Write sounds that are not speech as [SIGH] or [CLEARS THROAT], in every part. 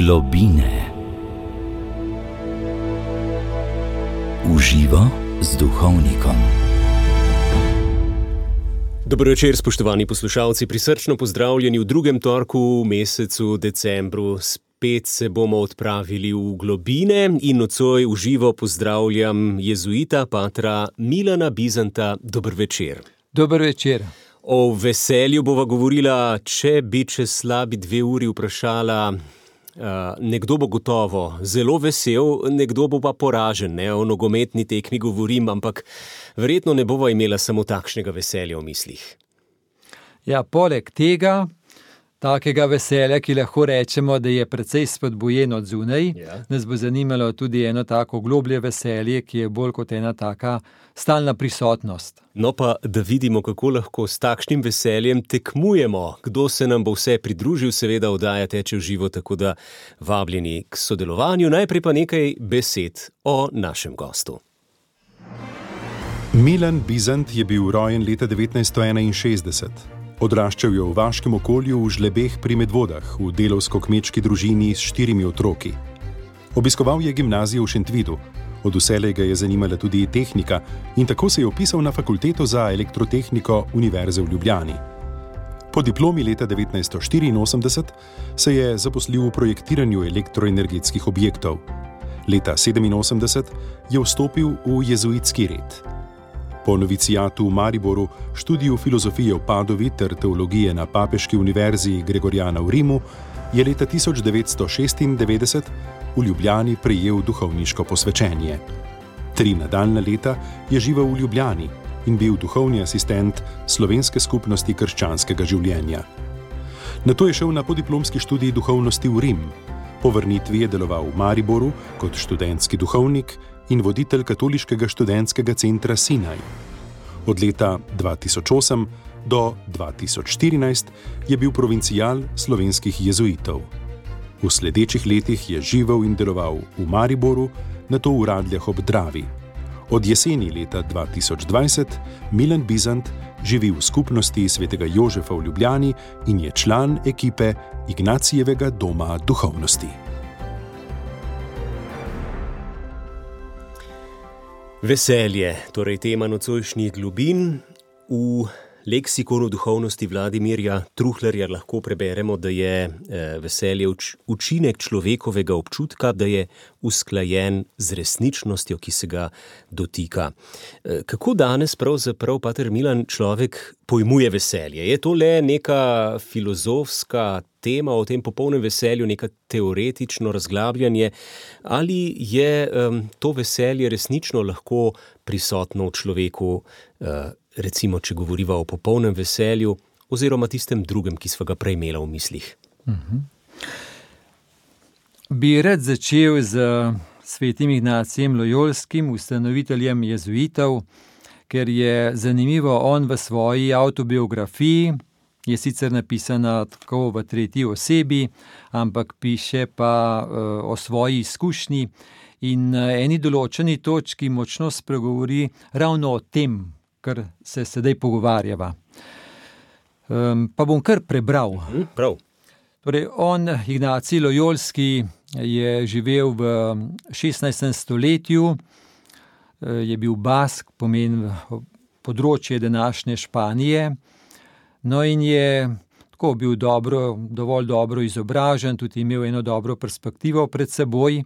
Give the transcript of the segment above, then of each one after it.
Globine. Uživo z duhovnikom. Dobro večer, spoštovani poslušalci, prisrčno pozdravljeni v drugem torku v mesecu decembru. Spet se bomo odpravili v globine in nocoj uživo pozdravljam jezuita Patra Milana Bizanta. Dobro večer. Dobro večer. O veselju bova govorila, če bi čez slabi dve uri vprašala. Uh, nekdo bo gotovo zelo vesel, nekdo bo pa poražen. Ne? O nogometni tekmi govorim, ampak verjetno ne bova imela samo takšnega veselja v mislih. Ja, poleg tega, takega veselja, ki lahko rečemo, da je precej spodbujen od zunaj, Ja. nas bo zanimalo tudi eno tako globlje veselje, ki je bolj kot ena taka stalna prisotnost. No, pa da vidimo, kako lahko s takšnim veseljem tekmujemo, kdo se nam bo vse pridružil, seveda, oddaja teče v živo, tako da vabljeni k sodelovanju. Najprej pa nekaj besed o našem gostu. Milan Bizant je bil rojen leta 1961. Odraščal je v vaškem okolju v Žlebeh pri Medvodah, v delovsko-kmečki družini s štirimi otroki. Obiskoval je gimnazijo v Šentvidu, od vselej ga je zanimala tudi tehnika in tako se je upisal na fakulteto za elektrotehniko Univerze v Ljubljani. Po diplomi leta 1984 se je zaposlil v projektiranju elektroenergetskih objektov. Leta 1987 je vstopil v jezuitski red. Po novicijatu v Mariboru, študiju filozofije v Padovi ter teologije na Papeški univerzi Gregorijana v Rimu, je leta 1996 v Ljubljani prejel duhovniško posvečenje. Tri nadaljna leta je živel v Ljubljani in bil duhovni asistent slovenske skupnosti krščanskega življenja. Nato je šel na podiplomski študij duhovnosti v Rim. Po vrnitvi je deloval v Mariboru kot študentski duhovnik in voditelj katoliškega študentskega centra Sinaj. Od leta 2008 do 2014 je bil provincijal slovenskih jezuitov. V sledečih letih je živel in deloval v Mariboru, nato v Radljah ob Dravi. Od jeseni leta 2020 Milan Bizant živi v skupnosti svetega Jožefa v Ljubljani in je član ekipe Ignacijevega doma duhovnosti. Veselje, torej tema nocojšnjih globin. V leksikonu duhovnosti Vladimirja Truhlerja lahko preberemo, da je eh, veselje uč, učinek človekovega občutka, da je usklajen z resničnostjo, ki se ga dotika. Eh, kako danes pravzaprav, Pater Milan, človek pojmuje veselje? Je to le neka filozofska tema o tem popolnem veselju, neka teoretično razglabljanje, ali je um, to veselje resnično lahko prisotno v človeku, uh, recimo, če govorimo o popolnem veselju, oziroma tistem drugem, ki smo ga prej imeli v mislih. Bi rad začel z svetim Ignacijem Lojolskim, ustanoviteljem jezuitov, ker je zanimivo, on v svoji autobiografiji je sicer napisana tako v tretji osebi, ampak piše pa uh, o svoji izkušnji in na eni določeni točki močno spregovori ravno o tem, kar se sedaj pogovarjava. Um, pa bom kar prebral. Hm, prav. Torej, on, Ignacij Lojolski, je živel v 16. stoletju, eh, je bil Bask, pomeni področje današnje Španije. No, in je tako bil dobro, dovolj dobro izobražen, tudi imel eno dobro perspektivo pred seboj,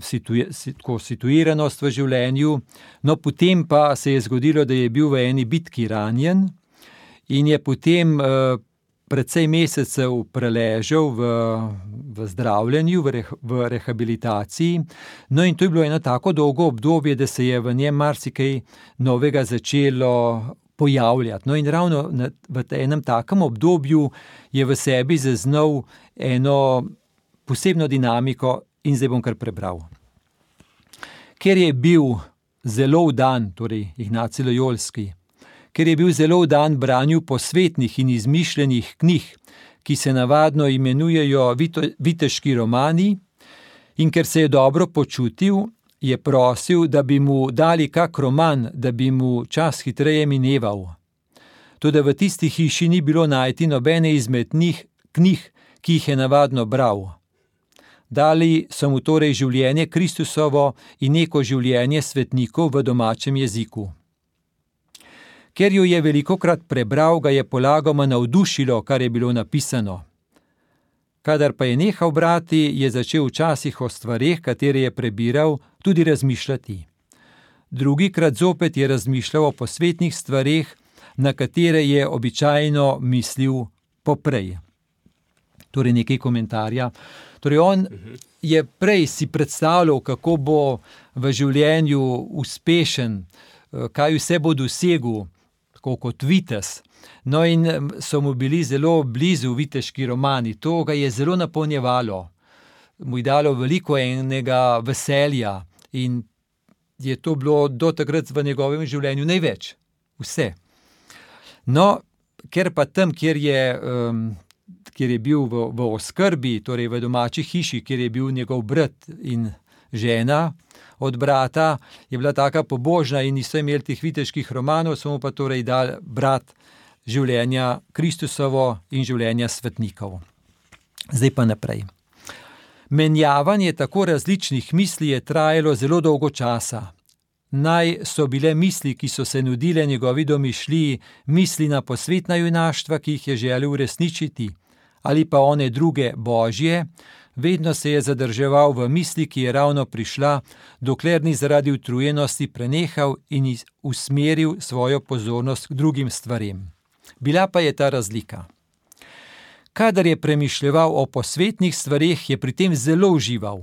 situje, si- tako situiranost v življenju. No, potem pa se je zgodilo, da je bil v eni bitki ranjen in je potem eh, precej mesecev preležal v, v zdravljenju, v, reh, v rehabilitaciji. No, in to je bilo eno tako dolgo obdobje, da se je v njem marsikaj novega začelo pojavljati. No, in ravno na, v enem takem obdobju je v sebi zaznal eno posebno dinamiko, in zdaj bom kar prebral. Ker je bil zelo vdan, torej Ignacij Lojolski, ker je bil zelo vdan branju posvetnih in izmišljenih knjig, ki se navadno imenujejo viteški romani, in ker se je dobro počutil, je prosil, da bi mu dali kak roman, da bi mu čas hitreje mineval. Tudi v tisti hiši ni bilo najti nobene izmed njih knjig, ki jih je navadno bral. Dali so mu torej življenje Kristusovo in neko življenje svetnikov v domačem jeziku. Ker jo je veliko krat prebral, ga je polagoma navdušilo, kar je bilo napisano. Kadar pa je nehal brati, je začel včasih o stvarih, katere je prebiral, tudi razmišljati. Drugikrat zopet je razmišljal o posvetnih stvarih, na katere je običajno mislil poprej. Torej, nekaj komentarja. Torej, on je prej si predstavljal, kako bo v življenju uspešen, kaj vse bo dosegel, tako kot Vites. No, in so mu bili zelo blizu viteški romani, to ga je zelo napolnjevalo, mu je dalo veliko enega veselja in je to bilo do takrat v njegovem življenju največ, vse. No, ker pa tam, kjer je, um, kjer je bil v, v oskrbi, torej v domači hiši, kjer je bil njegov brat in žena od brata, je bila tako pobožna in niso imeli teh viteških romanov, so mu pa torej dal brat življenja Kristusovo in življenja svetnikov. Zdaj pa naprej. Menjavanje tako različnih misli je trajalo zelo dolgo časa. Naj so bile misli, ki so se nudile njegovi domišljiji, misli na posvetna junaštva, ki jih je želel uresničiti, ali pa one druge božje, vedno se je zadrževal v misli, ki je ravno prišla, dokler ni zaradi utrujenosti prenehal in usmeril svojo pozornost k drugim stvarem. Bila pa je ta razlika. Kadar je premišljeval o posvetnih stvareh, je pri tem zelo užival.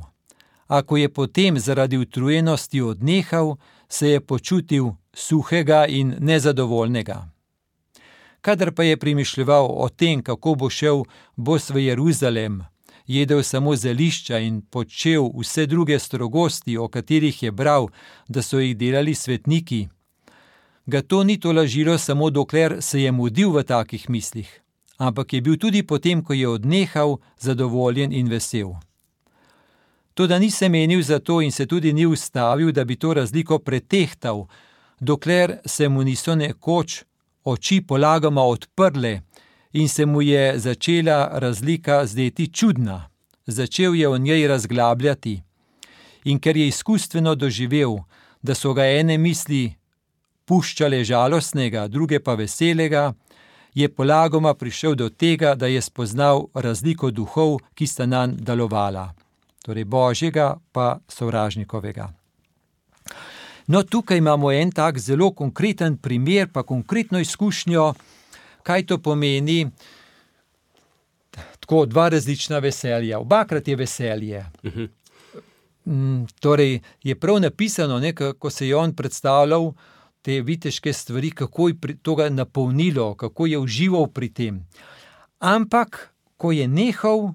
Ako je potem zaradi utrujenosti odnehal, se je počutil suhega in nezadovoljnega. Kadar pa je premišljeval o tem, kako bo šel bos v Jeruzalem, jedel samo zelišča in počel vse druge strogosti, o katerih je bral, da so jih delali svetniki, ga to ni tolažilo samo dokler se je mudil v takih mislih, ampak je bil tudi potem, ko je odnehal, zadovoljen in vesel. To, da ni se menil za to in se tudi ni ustavil, da bi to razliko pretehtal, dokler se mu niso nekoč oči polagoma odprle in se mu je začela razlika zdeti čudna. Začel je o njej razglabljati in ker je izkustveno doživel, da so ga ene misli puščale žalostnega, druge pa veselega, je polagoma prišel do tega, da je spoznal razliko duhov, ki sta nam delovala, torej božjega pa sovražnikovega. No, tukaj imamo en tak zelo konkreten primer, pa konkretno izkušnjo, kaj to pomeni. Tako dva različna veselja, obakrat je veselje. Uh -huh. Torej, je prav napisano, ne, kako se je on predstavljal, te viteške stvari, kako je to ga napolnilo, kako je užival pri tem. Ampak, ko je nehal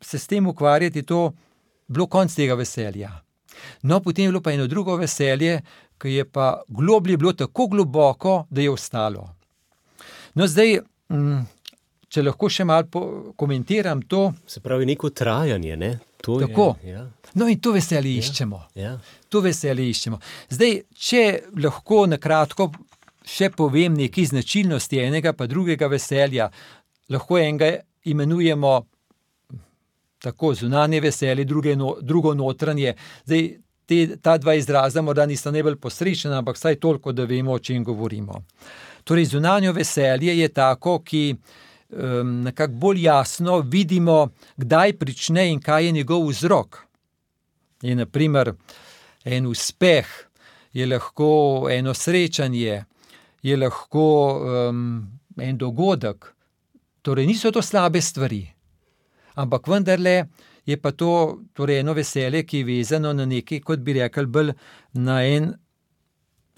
se s tem ukvarjati, je to bilo konc tega veselja. No, potem je bilo pa eno drugo veselje, ki je pa globlje bilo tako globoko, da je ostalo. No, zdaj, če lahko še malo komentiram to. Se pravi, neko trajanje. Ne? Tako. Je, ja. No, in to veselje ja, iščemo. Ja. To veselje iščemo. Zdaj, če lahko na kratko še povem nekaj značilnosti enega pa drugega veselja, lahko enega imenujemo tako zunanje veselje, druge, no, drugo notranje. Zdaj, te, ta dva izraza morda nista najbolj posrečena, ampak vsaj toliko, da vemo, o čem govorimo. Torej, zunanje veselje je tako, ki um, nekako bolj jasno vidimo, kdaj prične in kaj je njegov vzrok. Je naprimer en uspeh, je lahko eno srečanje, je lahko um, en dogodek. Torej, niso to slabe stvari, ampak vendarle je pa to torej eno veselje, ki je vezano na nekaj, kot bi rekel, bolj na en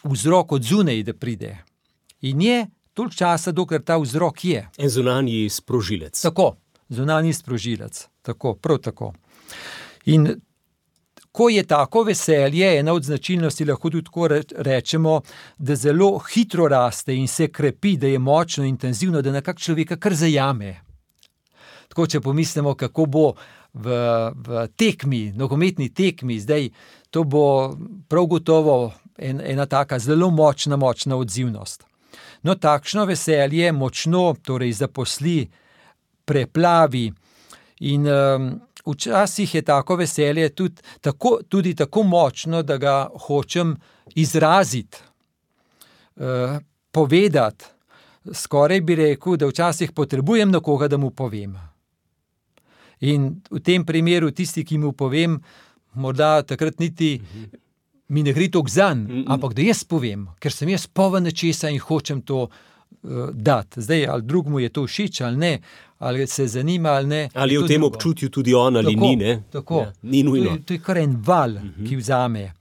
vzrok od zunaj, da pride. In je toliko časa, dokler ta vzrok je. En zunanji sprožilec. Tako, zunanji sprožilec, tako, prav tako. In ko je tako veselje, ena od značilnosti, lahko tudi tako rečemo, da zelo hitro raste in se krepi, da je močno, intenzivno, da nekako človeka kar zajame. Tako, če pomislimo, kako bo v, v tekmi, nogometni tekmi, zdaj to bo prav gotovo en, ena taka zelo močna, močna odzivnost. No, takšno veselje močno torej zaposli, preplavi in um, včasih je tako veselje tudi tako, tudi tako močno, da ga hočem izraziti, uh, povedati. Skoraj bi rekel, da včasih potrebujem nekoga, da mu povem. In v tem primeru, tisti, ki mu povem, morda takrat niti mi ne gre to zan, ampak da jaz povem, ker sem jaz poven nečesa in hočem to uh, dati. Zdaj, ali drugmu je to všeč ali ne, ali se zanima ali ne. Ali je v tem drugo. občutju tudi on ali tako, ni, ne? Tako. Ja, ni nujno. To je, to je kar en val, uh -huh. ki vzame.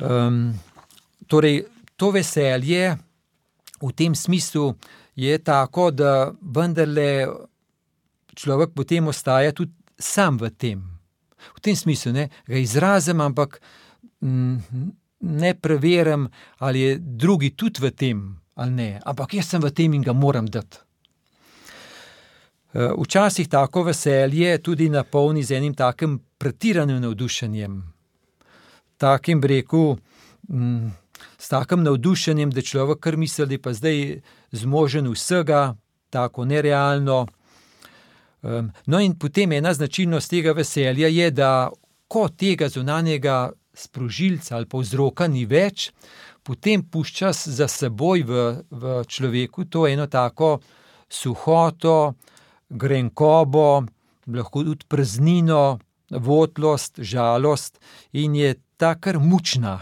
Um, torej, to veselje v tem smislu je tako, da vendarle človek potem ostaja tudi sam v tem. V tem smislu ne, ga izrazim, ampak m, ne preverim, ali je drugi tudi v tem ali ne, ampak jaz sem v tem in ga moram dati. Včasih tako veselje tudi napolni z enim takim pretiranim navdušenjem. Takim breku, s takim navdušenjem, da človek kar misli, da je pa zdaj zmožen vsega, tako nerealno. No, in potem ena značilnost tega veselja je, da ko tega zunanjega sprožilca ali povzroka ni več, potem pušča za seboj v, v človeku to eno tako suhoto, grenkobo, lahko tudi praznino, votlost, žalost in je ta kar mučna.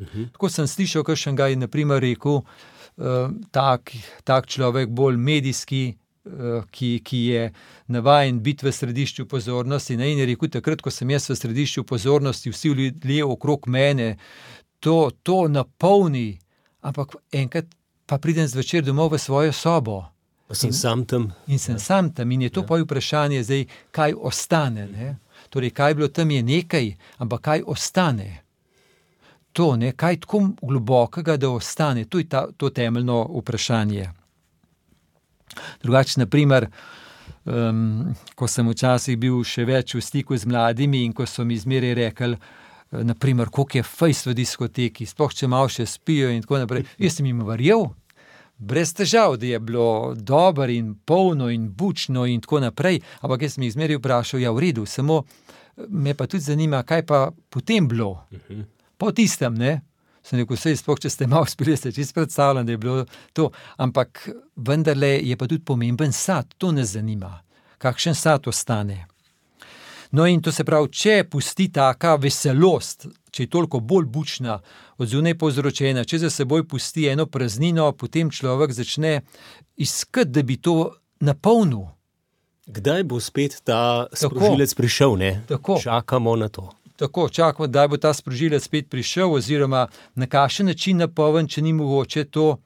Uhum. Tako sem slišal, kar še ga je naprimer rekel, uh, tak, tak človek, bolj medijski, uh, ki, ki je navaden biti v središču pozornosti. Ne? In je rekel, takrat, ko sem jaz v središču pozornosti, vsi ljudje okrog mene, to, to napolni, ampak enkrat pa pridem zvečer domov v svojo sobo. Pa sem in, sam tam. In sem ja. sam tam, in je to ja. pa vprašanje, zdaj, kaj ostane. Ne? Torej, kaj je bilo tam, je nekaj, ampak kaj ostane. To, ne, kaj tako globokega, da ostane, to je ta, to temeljno vprašanje. Drugače, naprimer, um, ko sem včasih bil še več v stiku z mladimi in ko so mi zmeraj rekli, naprimer, koliko je fajs v diskoteki, sploh če malo še spijo in tako naprej. [LAUGHS] Jaz sem jim verjel, brez težav, da je bilo dobro in polno in bučno in tako naprej, ampak jaz sem jih zmeraj vprašal, ja, v redu, samo me pa tudi zanima, kaj pa potem bilo. Po tistem, ne. Sem rekel, vse sploh, če ste malo spili, ste čisto predstavljali, da je bilo to. Ampak vendarle je pa tudi pomemben sad, to nas zanima. Kakšen sad ostane? No, in to se pravi, če pusti taka veselost, če je toliko bolj bučna, od zunaj povzročena, če za seboj pusti eno praznino, potem človek začne iskati, da bi to napolnil. Kdaj bo spet ta sprožilec prišel? Tako, čakamo na to. Tako, čakamo, da bo ta sprožilec spet prišel, oziroma na kakšen način napolnjen, če ni mogoče to,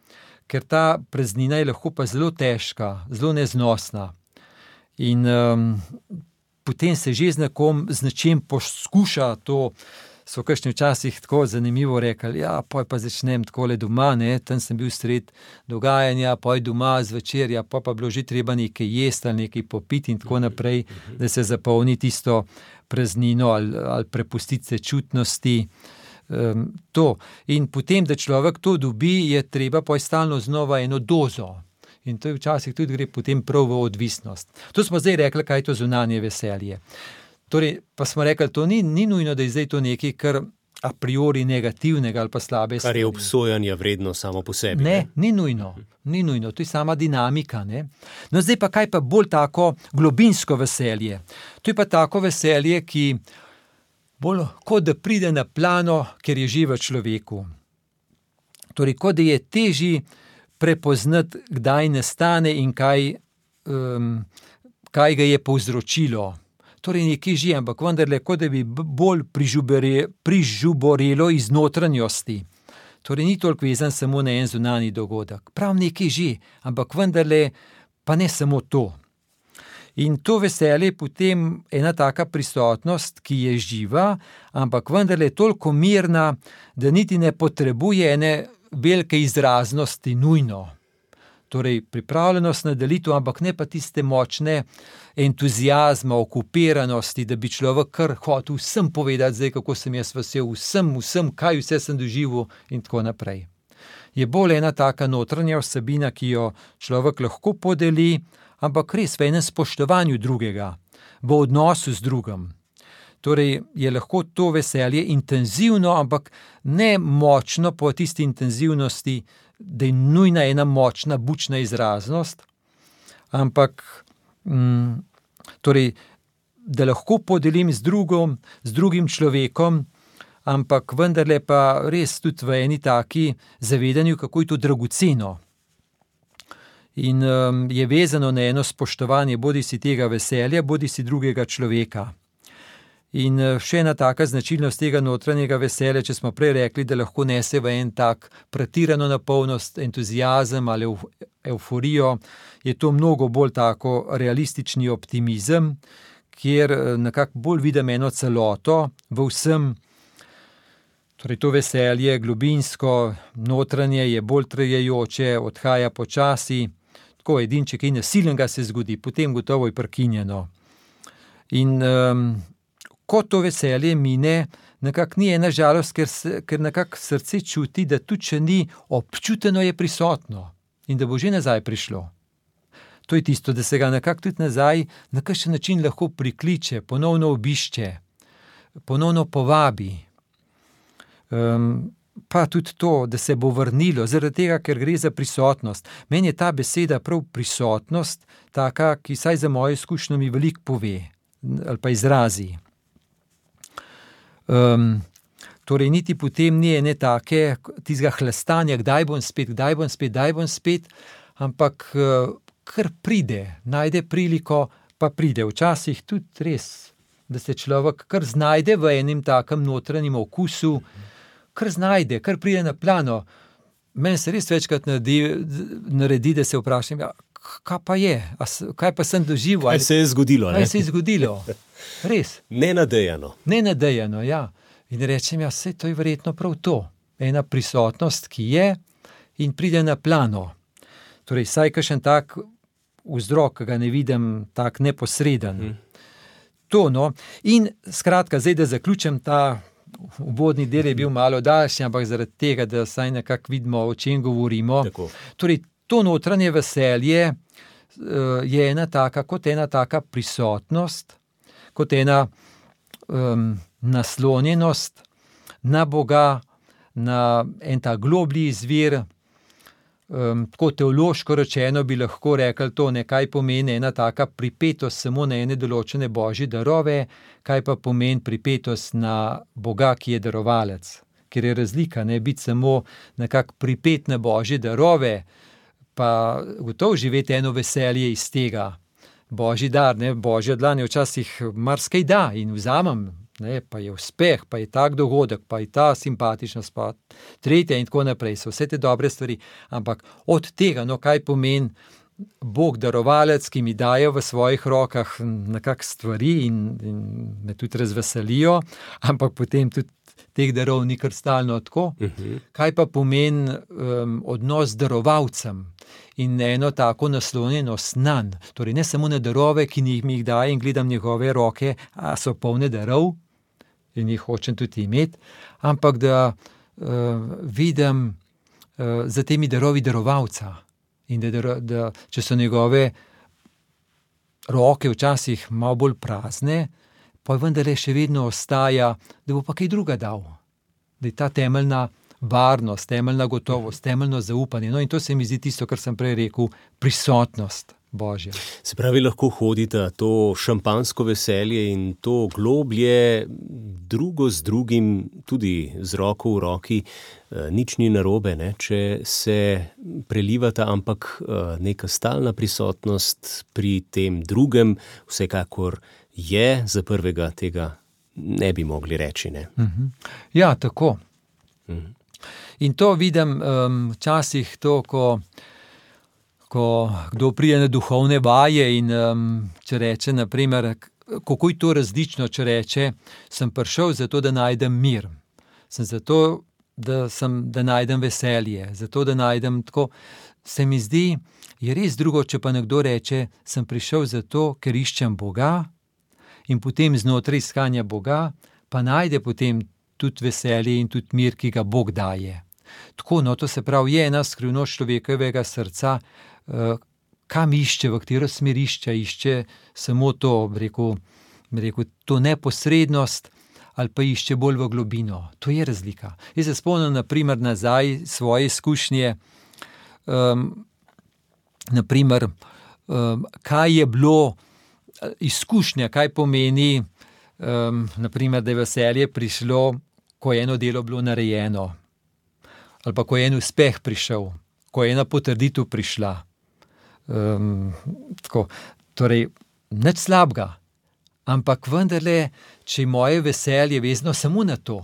ker ta praznina je lahko pa zelo težka, zelo neznosna. In um, potem se že z nekom, z nečim poskuša to. So kašni včasih tako zanimivo rekli, ja, poj pa začnem tako le doma, ne, tam sem bil sred dogajanja, poj doma zvečer, ja, pa pa bilo že treba nekaj jesti ali nekaj popiti in tako naprej, da se zapolni tisto praznino ali, ali prepustiti se čutnosti. Um, to. In potem, da človek to dobi, je treba pa stalno znova eno dozo. In to je včasih tudi gre potem prav v odvisnost. To smo zdaj rekli, kaj je to zunanje veselje. Torej, pa smo rekli, da ni, ni nujno, da je zdaj to nekaj, kar a priori negativnega ali pa slabe. Kar je obsojanje vredno samo po sebi. Ne, ne? Ni, nujno, ni nujno, to je sama dinamika. Ne? No, zdaj pa kaj pa bolj tako globinsko veselje. To je pa tako veselje, ki bolj kot da pride na plano, ker je živo človeku. Torej, kot da je težje prepoznati, kdaj nastane in kaj, um, kaj ga je povzročilo. Torej, nekaj že, ampak vendarle, kot da bi bolj prižuborelo iz notranjosti. Torej, ni toliko vezan samo na en zunani dogodek. Prav nekaj že, ampak vendarle, pa ne samo to. In to veselje je potem ena taka prisotnost, ki je živa, ampak vendarle toliko mirna, da niti ne potrebuje ene velike izraznosti, nujno. Torej, pripravljenost na delitev, ampak ne pa tiste močne entuzijazma, okupiranosti, da bi človek kar hotel vsem povedati, zdaj, kako sem jaz vesel, vsem, vsem, kaj vse sem doživel, in tako naprej. Je bolj ena taka notranja vsebina, ki jo človek lahko podeli, ampak res v enem spoštovanju drugega. v odnosu z drugim. Torej je lahko to veselje intenzivno, ampak ne močno po tisti intenzivnosti, da je nujna ena močna, bučna izraznost, ampak mm, torej, da lahko podelim z, drugom, z drugim človekom, ampak vendarle pa res tudi v eni taki zavedanju, kako je to dragoceno. In um, je vezano na eno spoštovanje, bodi si tega veselja, bodi si drugega človeka. In še ena taka značilnost tega notranjega veselja, če smo prej rekli, da lahko nese v en tak pretirano napolnost, entuzijazem ali euforijo, je to mnogo bolj tako realistični optimizem, kjer nekako bolj vidim eno celoto v vsem. Torej, to veselje, globinsko, notranje je bolj trajajoče, odhaja počasi, tako edin, če kaj nasilnega se zgodi, potem gotovo je prekinjeno. In um, ko to veselje mine, nekako ni ena žalost, ker, ker nekako srce čuti, da tudi če ni občuteno, je prisotno in da bo že nazaj prišlo. To je tisto, da se ga nekako tudi nazaj na kakšen način lahko prikliče, ponovno obišče, ponovno povabi. Um, pa tudi to, da se bo vrnilo, zaradi tega, ker gre za prisotnost. Meni je ta beseda prav prisotnost, taka, ki saj za moje izkušnje mi veliko pove ali pa izrazi. Um, torej, niti potem ni ene take, tistega hlastanja, kdaj bom spet, kdaj bom spet, kdaj bom spet, ampak uh, kar pride, najde priliko, pa pride. Včasih tudi res, da se človek kar znajde v enem takem notranjem okusu, kar znajde, kar pride na plano. Meni se res večkrat naredi, naredi da se vprašam, ja, kaj pa je, kaj pa sem doživel. Kaj se je zgodilo? Kaj se je zgodilo? [LAUGHS] Res. Nenadejano. Nenadejano, ja. In rečem, ja, vse to je verjetno prav to. Ena prisotnost, ki je in pride na plano. Torej, saj kakšen tak vzrok, ki ga ne vidim, tako neposreden. Hmm. To, no. In skratka, zdaj da zaključim ta. Uvodni del je bil malo daljši, ampak zaradi tega, da saj nekako vidimo, o čem govorimo. Torej, to notranje veselje uh, je ena taka, kot ena taka prisotnost, kot ena um, naslonjenost na Boga, na en ta globlji izvir. Um, tako teološko rečeno bi lahko rekli, da to nekaj pomeni ena taka pripetost samo na ene določene božje darove, kaj pa pomeni pripetost na Boga, ki je darovalec. Ker je razlika, ne biti samo nekako pripet na božje darove, pa gotovo živeti eno veselje iz tega božji dar, ne, božja dlan je včasih marsikaj da in vzamem, ne, pa je uspeh, pa je tak dogodek, pa je ta simpatičnost, pa tretja in tako naprej, so vse te dobre stvari, ampak od tega, no, kaj pomeni Bog darovalec, ki mi daje v svojih rokah nekakšne stvari in, in me tudi razveselijo, ampak potem tudi teh darov ni kar stalno tako. Uh mhm. -huh. Kaj pa pomeni um, odnos z darovalcem in eno tako naslonjenost na njega, torej ne samo na darove, ki jih mi daje in gledam njegove roke, a so polne darov in jih hočem tudi imeti, ampak da uh, vidim uh, za temi darovi darovalca in da, da, da če so njegove roke včasih malo bolj prazne pa vendar še vedno ostaja, da bo pa kaj druga dal. Da je ta temeljna varnost, temeljna gotovost, temeljno zaupanje. No, in to se mi zdi tisto, kar sem prej rekel, prisotnost. Božja. Se pravi, lahko hodite to šampansko veselje in to globlje, drugo z drugim, tudi z roko v roki, eh, nič ni narobe, ne? če se prelivata, ampak eh, neka stalna prisotnost pri tem drugem, vsekakor je, za prvega tega ne bi mogli reči. Ne? Mhm. Ja, tako. Mhm. In to vidim um, včasih, to, ko, ko kdo pride na duhovne vaje in um, če reče, naprimer, kako je to različno, če reče, sem prišel zato, da najdem mir. Sem zato, da, sem, da najdem veselje, zato, da najdem tako. Se mi zdi, je res drugo, če pa nekdo reče, sem prišel zato, ker iščem Boga, in potem znotraj iskanja Boga, pa najde potem tudi veselje in tudi mir, ki ga Bog daje. Tako, no, to se pravi, je ena skrivnost človekovega srca, uh, kam išče, v katero smer išče, išče samo to, rekel, rekel, to neposrednost. Ali pa išče bolj v globino. To je razlika. Jaz se spomnim, naprimer, nazaj svoje izkušnje, um, naprimer, um, kaj je bilo izkušnja, kaj pomeni, um, naprimer, da je veselje prišlo, ko je eno delo bilo narejeno, ali pa ko je en uspeh prišel, ko je ena potrditev prišla. Um, tako, torej, nič slabega, ampak vendarle, če je moje veselje vezano samo na to,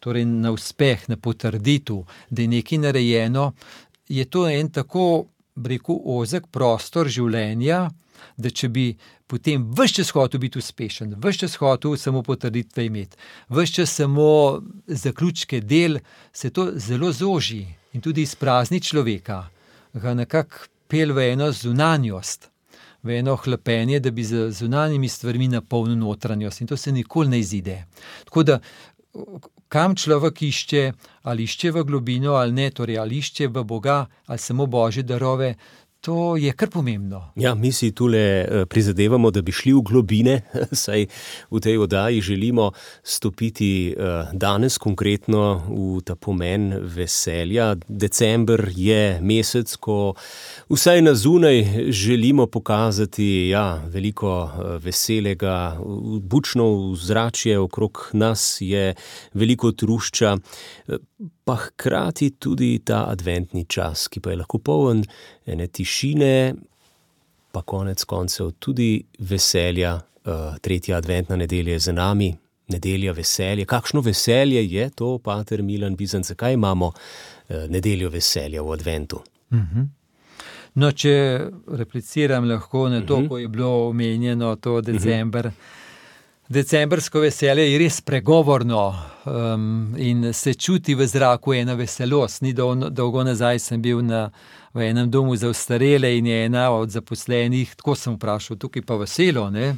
torej na uspeh, na potrditev, da je nekaj narejeno, je to en tako, rekel, ozek prostor življenja. Da, če bi potem vse čas hotel biti uspešen, vse čas hotel samo potrditve imeti, vse čas samo zaključke del, se to zelo zoži in tudi izprazni človeka, ga nekako pel v eno zunanjost, v eno hlapenje, da bi z zunanjimi stvarmi napolnil notranjost in to se nikoli ne izide. Tako da, kam človek išče, ali išče v globino ali ne, torej ali išče v Boga ali samo Božje darove, To je kar pomembno. Ja, mi si tukaj prizadevamo, da bi šli v globine, [LAUGHS] saj v tej oddaji želimo stopiti danes konkretno v ta pomen veselja. December je mesec, ko vsaj na zunaj želimo pokazati ja, veliko veselega, bučno vzračje okrog nas je veliko trušča pa hkrati tudi ta adventni čas, ki pa je lahko poln ene tišine, pa konec koncev tudi veselja. Tretja adventna nedelja je za nami, nedelja veselja. Kakšno veselje je to, pater Milan Bizan, zakaj imamo nedeljo veselja v adventu? No, če repliciram lahko na to, ko je bilo omenjeno to decembr. Decembrsko veselje je res pregovorno um, in se čuti v zraku ena veselost. Ni dolgo, dolgo nazaj sem bil na, v enem domu za ostarele in je ena od zaposlenih, tako sem vprašal, tukaj pa veselo, ne?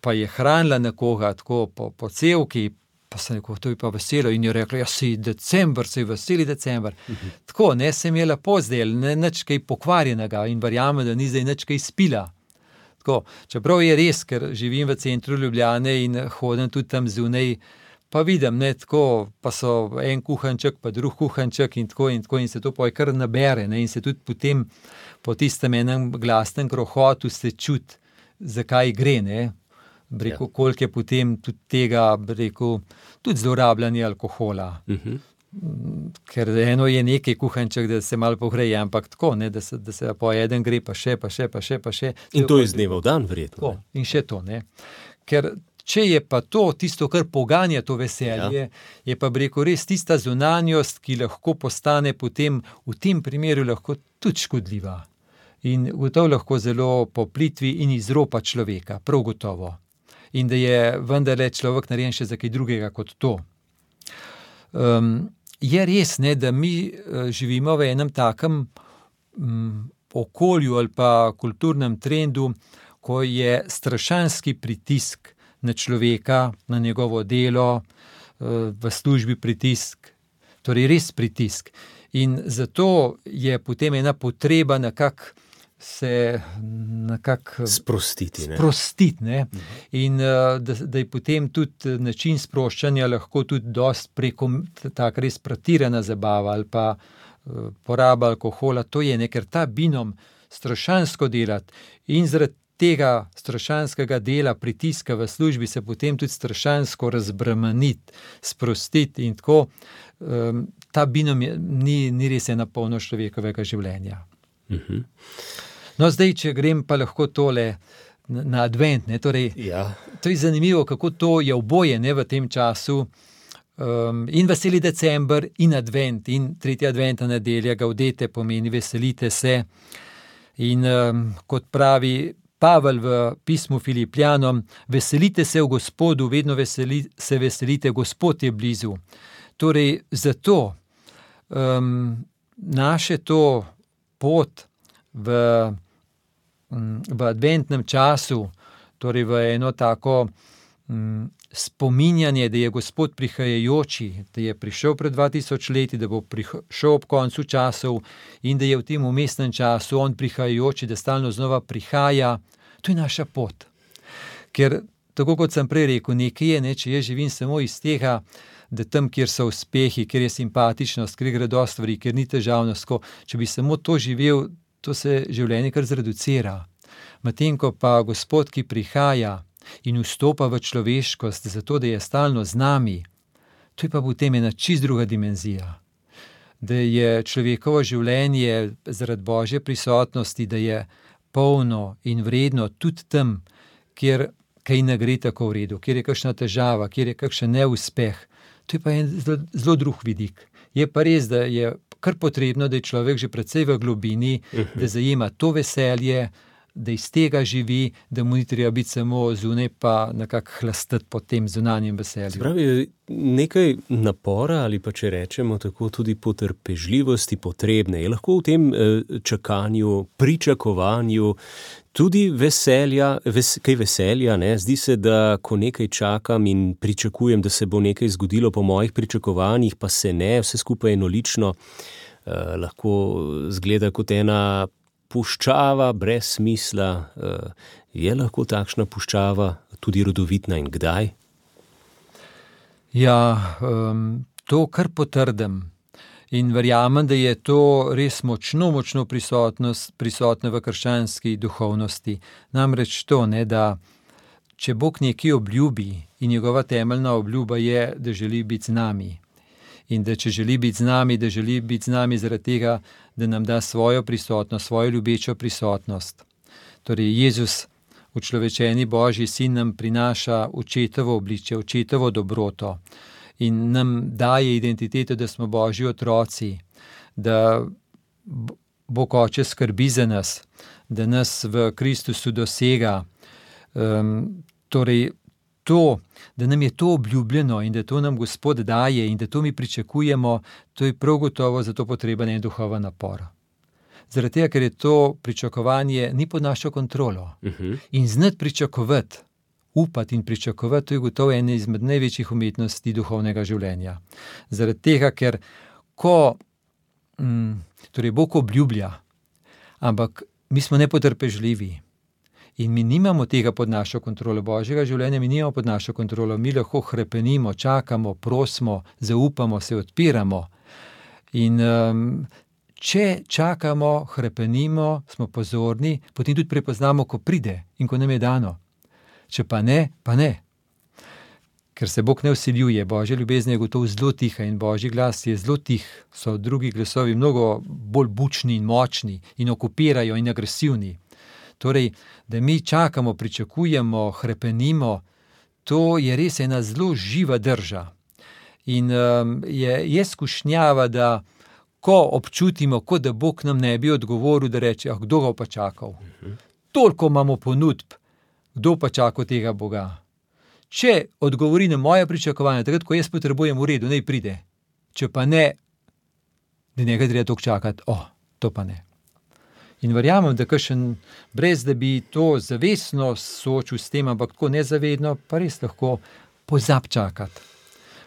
pa je hranila nekoga tako po, po celki, pa sem rekel, to je pa veselo in je rekla, ja si decembr, si veseli decembr. Uh -huh. Tako, ne, sem je lepo zdel, ne, nič kaj pokvarjenega in verjamem, da ni zdaj nič kaj spila. Tako, čeprav je res, ker živim v centru Ljubljane in hodim tudi tam zunaj, pa vidim, ne, tako, pa so en kuhanček, pa drug kuhanček in tako in tako in se to poj kar nabere. Ne, in se tudi potem po tistem enem glasnem krohotu se čuti, zakaj gre. Ne. Rekel, ja. koliko je potem tudi tega, rekel, tudi zlorabljanja alkohola. Uh -huh. Ker eno je nekaj kuhanček, da se malo pohreje, ampak tako, ne, da, se, da se po en gre, pa še, pa še, pa še. Pa še in to iz dneva v dan, verjetno. Tako, in še to. Ne. Ker če je pa to tisto, kar poganja to veselje, ja. je pa reko res tista zunanjost, ki lahko postane potem v tem primeru tudi škodljiva. In gotovo lahko zelo poplitvi in izropa človeka, prav gotovo in da je vendarle človek narejen še za kaj drugega kot to. Um, je res, ne, da mi živimo v enem takem um, okolju ali pa kulturnem trendu, ko je strašanski pritisk na človeka, na njegovo delo, uh, v službi pritisk, torej res pritisk. In zato je potem ena potreba nekako se nekako sprostiti. Ne? sprostiti ne? In da, da je potem tudi način sproščanja lahko tudi preko tako res pretirana zabava ali pa poraba alkohola. To je nekaj, ker ta binom strašansko delati in zaradi tega strašanskega dela, pritiska v službi, se potem tudi strašansko razbremeniti, sprostiti in tako. Um, ta binom je, ni, ni res ena polno človekovega življenja. Uh -huh. No, zdaj, če grem pa lahko tole na advent. Torej, ja. To je zanimivo, kako to je oboje ne, v tem času. Um, in veseli decembr, in advent, in tretja adventna nedelja, gaudete pomeni veselite se. In um, kot pravi Pavel v pismu Filipijanom, veselite se v Gospodu, vedno veseli, se veselite, Gospod je blizu. Torej, zato um, naše to pot v v adventnem času, torej v eno tako um, spominjanje, da je Gospod prihajajoči, da je prišel pred 2000 leti, da bo prišel ob koncu časov in da je v tem umestnem času on prihajajoči, da stalno znova prihaja, to je naša pot. Ker, tako kot sem prej rekel, nekaj je, ne, če jaz živim samo iz tega, da tam, kjer so uspehi, kjer je simpatičnost, kjer gre do stvari, kjer ni težavnost, ko, če bi samo to živel, to se življenje kar zreducira. Medtem ko pa Gospod, ki prihaja, in vstopa v človeškost, zato da je stalno z nami, to je pa potem ena čist druga dimenzija. Da je človekovo življenje zaradi božje prisotnosti, da je polno in vredno tudi tam, kjer kaj ne gre tako v redu, kjer je kakšna težava, kjer je kakšen neuspeh. To je pa en zelo, zelo drug vidik. Je pa res, da je kar potrebno, da je človek že predvsej v globini, da zajema to veselje, da iz tega živi, da mu ni treba biti samo zunaj, pa nekako hlastati po tem zunanjem veselju. Pravi, nekaj napora ali pa če rečemo tako, tudi potrpežljivosti potrebne. Je lahko v tem eh, čakanju, pričakovanju. Tudi veselja, ves, kaj veselja, ne? zdi se, da ko nekaj čakam in pričakujem, da se bo nekaj zgodilo po mojih pričakovanjih, pa se ne, vse skupaj enolično, eh, lahko zgleda kot ena puščava brez smisla, eh, je lahko takšna puščava tudi rodovitna in kdaj? Ja, um, to kar potrdim. In verjamem, da je to res močno, močno prisotno v krščanski duhovnosti. Namreč to, ne, da če Bog nekaj obljubi in njegova temeljna obljuba je, da želi biti z nami, in da če želi biti z nami, da želi biti z nami zaradi tega, da nam da svojo prisotnost, svojo ljubečo prisotnost. Torej, Jezus, učlovečeni Božji sin, nam prinaša očetovo obličje, očetovo dobroto in nam daje identiteto, da smo Božji otroci, da Bog oče skrbi za nas, da nas v Kristusu dosega. Um, torej, to, da nam je to obljubljeno in da to nam Gospod daje in da to mi pričakujemo, to je prav gotovo zato potreben en duhoven napor. Zaradi tega, ker je to pričakovanje ni pod našo kontrolo. Uh -huh. In znati pričakovati, upati in pričakovati, to je gotovo ena izmed največjih umetnosti duhovnega življenja. Zaradi tega, ker ko mm, torej Bog obljublja, ampak mi smo nepotrpežljivi. In mi nimamo tega pod našo kontrolo, božjega življenja, mi nimamo pod našo kontrolo, mi lahko krepenimo, čakamo, prosimo, zaupamo, se odpiramo. In um, če čakamo, krepenimo, smo pozorni, potem tudi prepoznamo, ko pride in ko nam je dano. Če pa ne, pa ne. Ker se Bog ne usiljuje, božja ljubezen je gotovo zelo tiha in božji glas je zelo tih, so drugi glasovi mnogo bolj bučni in močni in okupirajo in agresivni. Torej, da mi čakamo, pričakujemo, krepenimo, to je res ena zelo živa drža. In um, je, je skušnjava, da ko občutimo, kot da Bog nam ne bi odgovoril, da reče: ah, kdo ga pa čakal? Toliko imamo ponudb, kdo pa čaka tega Boga. Če odgovori na moje pričakovanje, takrat, ko jaz potrebujem v redu, naj pride. Če pa ne, da ne gre toliko čakati, oh, to pa ne. In verjamem, da kašen, brez da bi to zavestno soočil s tem, ampak tako nezavedno, pa res lahko pozab čakati,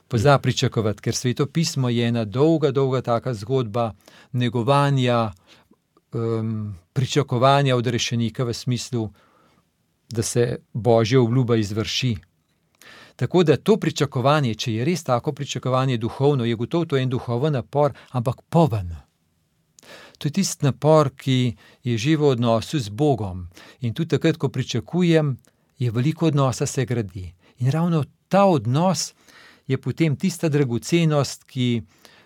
pozab pričakovati, ker sveto pismo je ena dolga, dolga taka zgodba negovanja, um, pričakovanja od rešenika v smislu, da se božja obljuba izvrši. Tako da to pričakovanje, če je res tako pričakovanje duhovno, je gotovo to en duhoven napor, ampak poven. To je tisti napor, ki je že v odnosu z Bogom. In tudi takrat, ko pričakujem, je veliko odnosa se gradi. In ravno ta odnos je potem tista dragocenost, ki,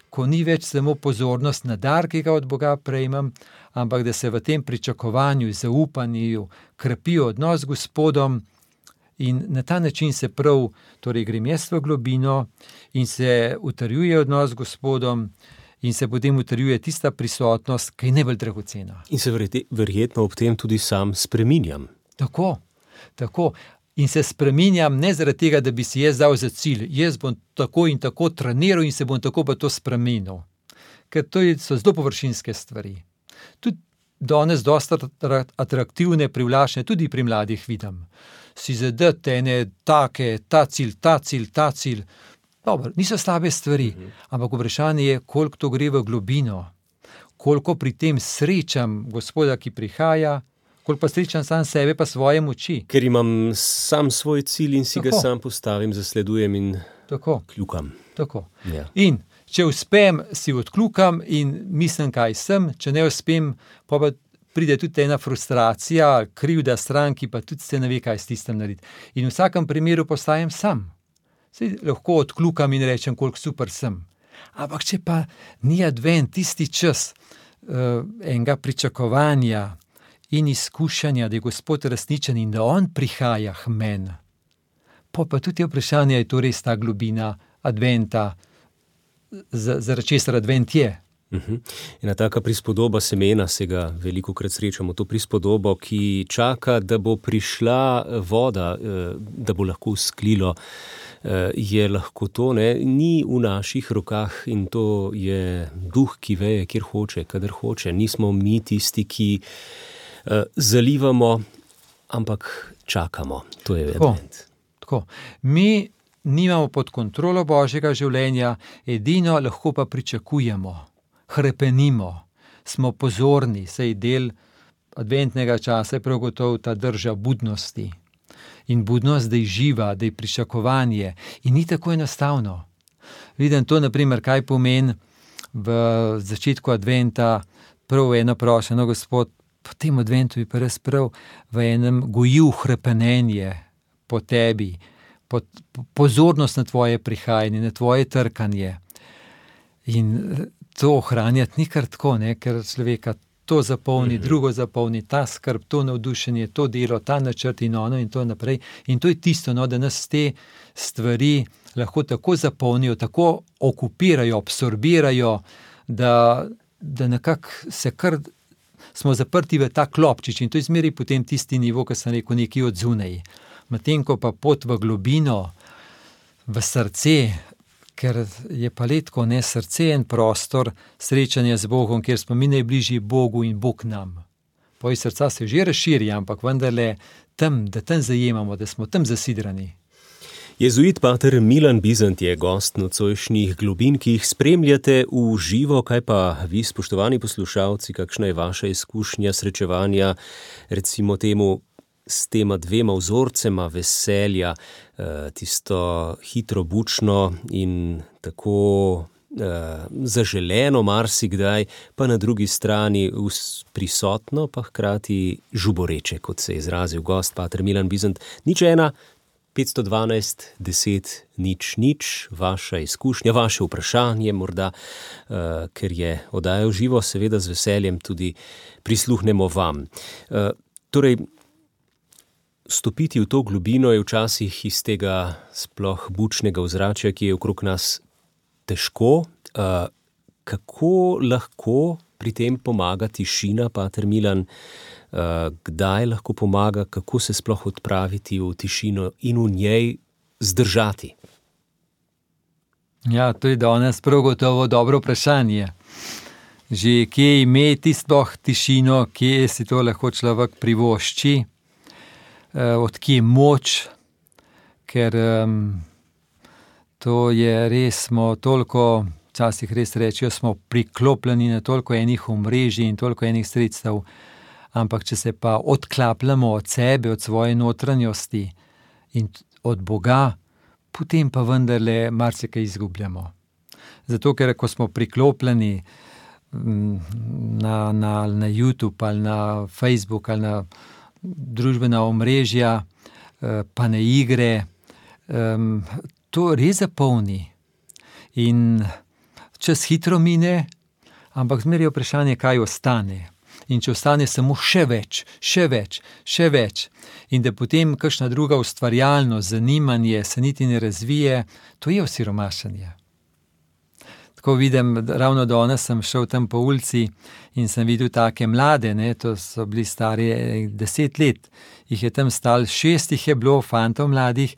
ko ni več samo pozornost na dar, ki ga od Boga prejmem, ampak da se v tem pričakovanju, zaupanju krepi odnos z Gospodom. In na ta način se prav, torej grem jaz v globino in se utrjuje odnos z Gospodom, in se potem utrjuje tista prisotnost, ki je najbolj dragocena. In se verjetno ob tem tudi sam spreminjam. Tako, tako. In se spreminjam ne zaradi tega, da bi si jaz dal za cilj, jaz bom tako in tako treniral in se bom tako pa to spremenil. Ker to so zelo površinske stvari. Tudi danes dosta atraktivne, privlačne, tudi pri mladih vidim. Si zadete ene take, ta cilj, ta cilj, ta cilj. Dobro, niso slabe stvari, mhm. ampak vprašanje je, koliko to gre v globino, koliko pri tem srečam gospoda, ki prihaja, koliko pa srečam sam sebe, pa svoje moči. Ker imam sam svoj cilj in si Tako. ga sam postavim, zasledujem in Tako. kljukam. Tako. Ja. In če uspem, si odkljukam in mislim, kaj sem, če ne uspem, pa, pa pride tudi ena frustracija, krivda stranki, pa tudi se ne ve, kaj s tistem narediti. In v vsakem primeru postajam sam. Sej lahko odkljukam in rečem, koliko super sem. Ampak če pa ni advent, tisti čas uh, enega pričakovanja in izkušanja, da je Gospod resničen in da On prihaja k meni, pa, pa tudi vprašanje, je to res ta globina adventa, zaradi česar advent je. Uhum. Ena taka prispodoba semena, se ga veliko krat srečamo, to prispodobo, ki čaka, da bo prišla voda, eh, da bo lahko sklilo, eh, je lahko to, ne? ni v naših rokah in to je duh, ki veje, kjer hoče, kader hoče. Nismo mi tisti, ki eh, zalivamo, ampak čakamo. To je evident. Tako. Mi nimamo pod kontrolo božjega življenja, edino lahko pa pričakujemo, krepenimo, smo pozorni, sej del adventnega časa je prav gotovo ta drža budnosti. In budnost, da je živa, da je pričakovanje, in ni tako enostavno. Vidim to, naprimer, kaj pomeni v začetku adventa, prav eno prošeno, gospod, po tem adventu bi pa res prav v enem gojil krepenje po tebi, po, po, pozornost na tvoje prihajanje, na tvoje trkanje. In to ohranjati ni kar tako, ne? ker človeka to zapolni, mm -hmm. drugo zapolni, ta skrb, to navdušenje, to delo, ta načrt in ono in to naprej. In to je tisto, no, da nas te stvari lahko tako zapolnijo, tako okupirajo, absorbirajo, da, da nekako se kar. Smo zaprti v ta klopčič in to izmeri potem tisti nivo, ki sem rekel, nekje od zunaj medtem ko pa pot v globino, v srce, ker je pa letko ne srce in prostor srečanja z Bogom, kjer smo mi najbližji Bogu in Bog nam. Poj srca se že razširi, ampak vendarle tam, da tam zajemamo, da smo tam zasidrani. Jezuit pater Milan Bizant je gost nocojšnjih globin, ki jih spremljate v živo. Kaj pa vi, spoštovani poslušalci, kakšna je vaša izkušnja srečevanja, recimo temu s tema dvema vzorcema veselja, tisto hitro, bučno in tako eh, zaželeno, marsikdaj, pa na drugi strani prisotno, pa hkrati žuboreče, kot se je izrazil gost Pater Milan Bizant. Nič ena. 512, 10, nič, nič, vaša izkušnja, vaše vprašanje, morda, uh, ker je oddajal živo, seveda z veseljem tudi prisluhnemo vam. Uh, torej, stopiti v to globino je včasih iz tega sploh bučnega ozračja, ki je okrog nas težko. Uh, kako lahko pri tem pomaga tišina, Pater Milan, uh, kdaj lahko pomaga, kako se sploh odpraviti v tišino in v njej zdržati? Ja, to je danes prav gotovo dobro vprašanje. Že kje imeti sploh tišino, kje si to lahko človek privošči? Eh, odkje moč, ker um, to je res, smo toliko, včasih res rečejo, smo priklopljeni na toliko enih omrežij in toliko enih sredstev. Ampak, če se pa odklapljamo od sebe, od svoje notranjosti in od Boga, potem pa vendarle marsikaj izgubljamo. Zato, ker ko smo priklopljeni na, na, na YouTube ali na Facebook ali na družbena omrežja, eh, pa ne igre, to res zapolni. In čas hitro mine, ampak zmeraj je vprašanje, kaj ostane. In če ostane samo še več, še več, še več, in da potem kakšna druga ustvarjalnost, zanimanje se niti ne razvije, to je osiromašanje tako vidim, ravno danes sem šel tam po ulici in sem videl take mlade, ne, to so bili stari eh, deset let, jih je tam stal, šest jih je bilo, fantov mladih,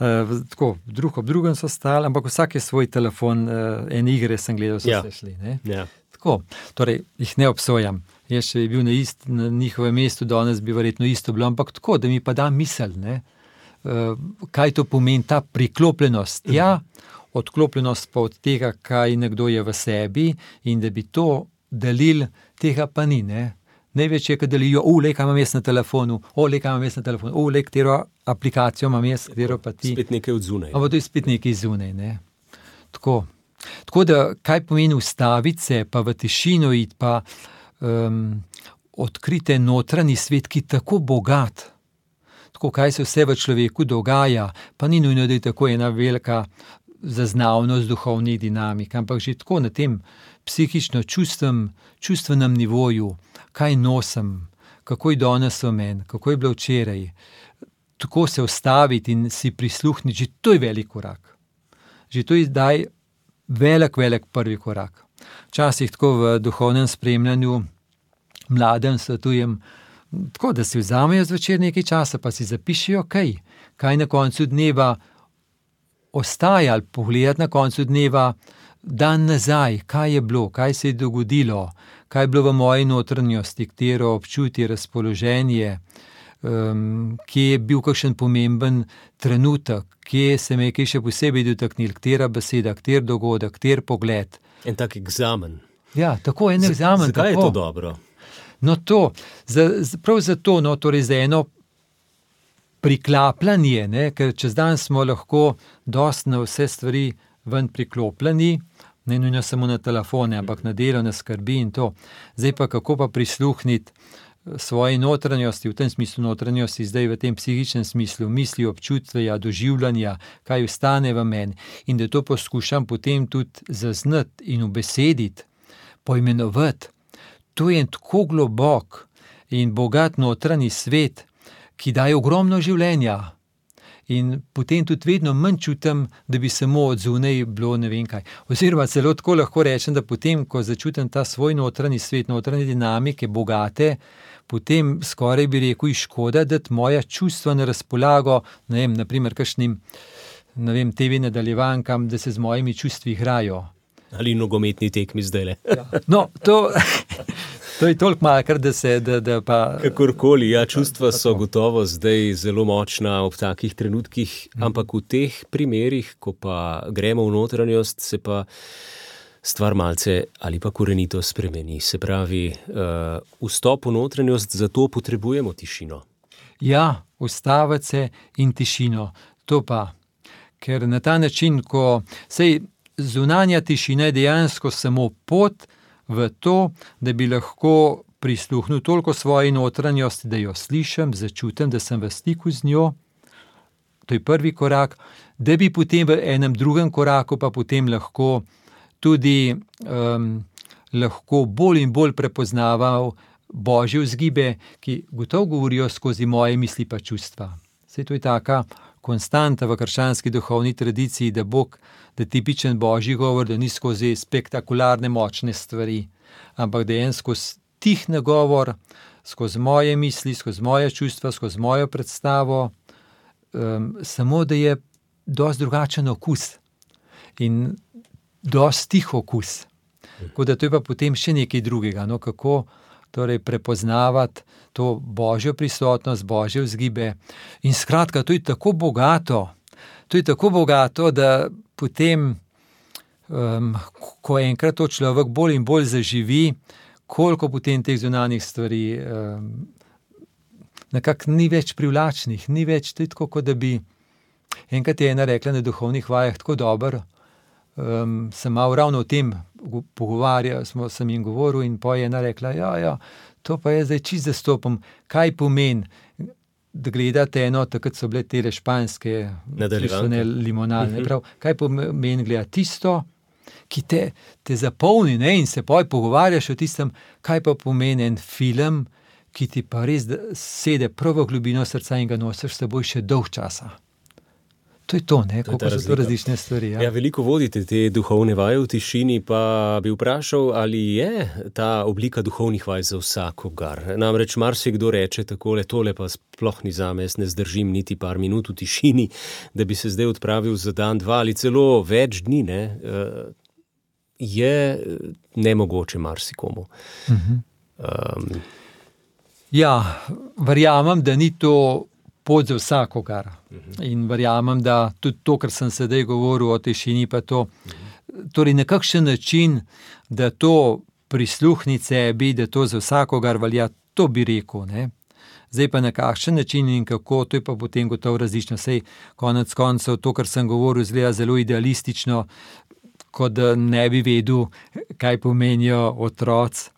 uh, tako drug ob drugem so stali, ampak vsak je svoj telefon, uh, en igre sem gledal, so ja. se šli. Ja. Tako, torej jih ne obsojam. Jaz, če bi bil na, ist, na njihovem mestu, danes bi verjetno isto bilo, ampak tako, da mi pa da misel, ne, uh, kaj to pomeni ta priklopljenost. Ja, odklopljenost pa od tega, kaj nekdo je v sebi, in da bi to delil, tega pa ni. Ne. Največ je, da delijo, ule, kaj imam jaz na telefonu, ule, kaj imam jaz na telefonu, ule, katero aplikacijo imam jaz, katero pa ti. Spet nekaj od zunaj. Ampak to je spet nekaj zunaj. Ne. Tako. Tako da, kaj pomeni ustaviti se, pa v tišino iti, pa um, odkrite notranji svet, ki je tako bogat. Tako, kaj se vse v človeku dogaja, pa ni nujno, da je tako ena velika zaznavnost duhovnih dinamik, ampak že tako na tem psihično-čustvenem nivoju, kaj nosim, kako je danes v meni, kako je bilo včeraj. Tako se ustaviti in si prisluhniti, že to je velik korak. Že to je zdaj velik, velik prvi korak. Včasih tako v duhovnem spremljanju mladim svetujem, tako da si vzamejo zvečer nekaj časa, pa si zapišijo, kaj, kaj na koncu dneva ostaja, ali pogledati na koncu dneva, dan nazaj, kaj je bilo, kaj se je dogodilo, kaj je bilo v moji notranjosti, katero občutje, razpoloženje, um, kje je bil kakšen pomemben trenutek, kje se me je kaj še posebej dotaknil, katera beseda, kater dogodek, kater pogled. En tak egzamen. Ja, tako je en egzamen. Zakaj je to dobro? No, to, za, prav zato, no, torej za eno priklapljanje, ne, ker čez dan smo lahko dosti na vse stvari ven priklopljeni, ne nujno samo na telefone, ampak na delo, na skrbi in to. Zdaj pa kako pa prisluhniti svoji notranjosti, v tem smislu notranjosti, zdaj v tem psihičnem smislu, misli, občutja, doživljanja, kaj ustane v meni in da to poskušam potem tudi zaznati in ubesediti, poimenovati. To je tako globok in bogat notranji svet, ki daje ogromno življenja. In potem tudi vedno manj čutim, da bi samo od zunaj bilo ne vem kaj. Oziroma, celo tako lahko rečem, da potem, ko začutim ta svoj notranji svet, notranje dinamike, bogate, potem skoraj bi rekel, škoda, da moja čustva na razpolago, ne vem, naprimer, kakšnim, vem, TV nadaljevankam, da se z mojimi čustvi igrajo. Ali nogometni tekmi zdaj le. Ja. No, to, [LAUGHS] to je toliko malo, da se. Da, da pa, Kakorkoli, ja, čustva so gotovo zdaj zelo močna ob takih trenutkih, Mhm. ampak v teh primerih, ko pa gremo v notranjost, se pa stvar malce ali pa korenito spremeni. Se pravi, uh, vstop v notranjost, zato potrebujemo tišino. Ja, ustaviti se in tišino. To pa, ker na ta način, ko sej zunanja tišina je dejansko samo pot v to, da bi lahko prisluhnil toliko svoji notranjosti, da jo slišim, začutim, da sem v stiku z njo. To je prvi korak, da bi potem v enem drugem koraku pa potem lahko tudi um, lahko bolj in bolj prepoznaval božje vzgibe, ki gotovo govorijo skozi moje misli pa čustva. Vse to je taka konstanta v krščanski duhovni tradiciji, da Bog, da je tipičen božji govor, da ni skozi spektakularne, močne stvari, ampak da je en skozi tih nagovor, skozi moje misli, skozi moje čustva, skozi mojo predstavo, um, samo da je dosti drugačen okus in dosti tih okus. Tako da to je pa potem še nekaj drugega, no, kako torej prepoznavati to božjo prisotnost, božje vzgibe. In skratka, to je tako bogato, to je tako bogato, da potem, um, ko enkrat to človek bolj in bolj zaživi, koliko potem teh zunanjih stvari um, nekako ni več privlačnih, ni več tako, kot da bi. Enkrat je ena rekla na duhovnih vajah tako dobro. Um, sem malo ravno o tem pogovarjal, smo sem jim govoril, in pa je ena rekla: Ja, ja, to pa je zdaj čist zastopom. Kaj pomeni, da gledate eno, takrat so bile te španske, Nadaljevanke. limonadne. Mhm. Prav, kaj pomeni gledati tisto, ki te, te zapolni ne, in se poj pogovarjaš o tistem, kaj pa pomeni en film, ki ti pa res sede prav v globino srca in ga nosiš s seboj še dolg časa. To je to, ne, To kako so to različne stvari. Ja. Ja, veliko vodite te duhovne vaje v tišini, pa bi vprašal, ali je ta oblika duhovnih vaj za vsakogar. Namreč marsikdo reče takole, tole pa sploh ni za me, jaz ne zdržim niti par minut v tišini, da bi se zdaj odpravil za dan, dva ali celo več dni. Ne, eh, je eh, nemogoče marsikomu. Mhm. Um, Ja, verjamem, da ni to pot za vsakogar. In verjamem, da tudi to, kar sem sedaj govoril o tišini, pa to, torej na kakšen način, da to prisluhni sebi, da to za vsakogar velja, to bi rekel. Ne? Zdaj pa na kakšen način in kako, to je pa potem gotovo različno. Sej konec koncev to, kar sem govoril, zgleda zelo idealistično, kot da ne bi vedel, kaj pomenijo otroci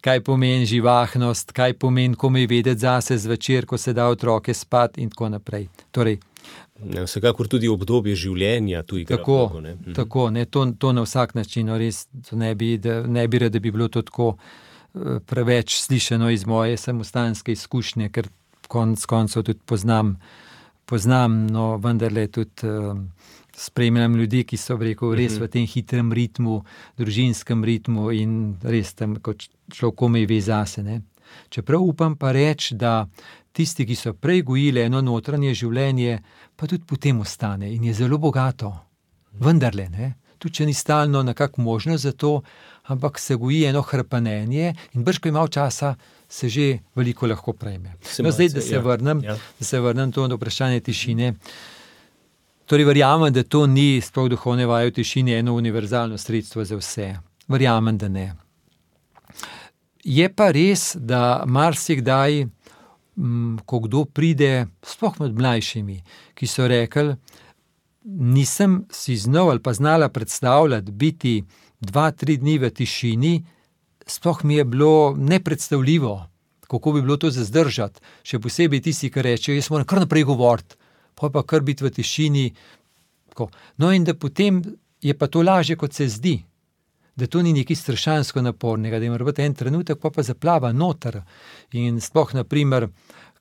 kaj pomeni živahnost, kaj pomeni komaj vedeti zase zvečer, ko se da otroke spat in tako naprej. Torej, ne, vsekakor tudi obdobje življenja tu igra. tako, vlogo, ne. Mhm. tako ne, to, to na vsak način, no, res ne bi, da, ne bi rad, da bi bilo to tako eh, preveč slišano iz moje samostanske izkušnje, ker konec koncev tudi poznam, poznam no vendarle tudi. Um, Spremljam ljudi, ki so rekel, res v tem hitrem ritmu, družinskem ritmu in res tam, kot človek, komaj ve zase. Ne. Čeprav upam pa reči, da tisti, ki so prej gojili eno notranje življenje, pa tudi potem ostane in je zelo bogato. Vendarle, ne. tudi če ni stalno nekako možno za to, ampak se goji eno hrpanenje in brž, ko ima časa, se že veliko lahko prejme. No, zdaj, da se ja. vrnem, Ja. da se vrnem to na vprašanje tišine. Torej, verjamem, da to ni sploh duhovne vaje v tišini eno univerzalno sredstvo za vse. Verjamem, da ne. Je pa res, da marsikdaj, mm, ko kdo pride, sploh med mlajšimi, ki so rekli, nisem si znal ali pa znala predstavljati biti dva, tri dni v tišini, sploh mi je bilo nepredstavljivo, kako bi bilo to za zdržati. Še posebej tisti, ki rečejo, jaz moram kar naprej govoriti, pa pa kar biti v tišini. Tako. No, in da potem je pa to lažje, kot se zdi. Da to ni nekaj strašansko napornega, da ima biti en trenutek, pa pa zaplava noter. In sploh, naprimer,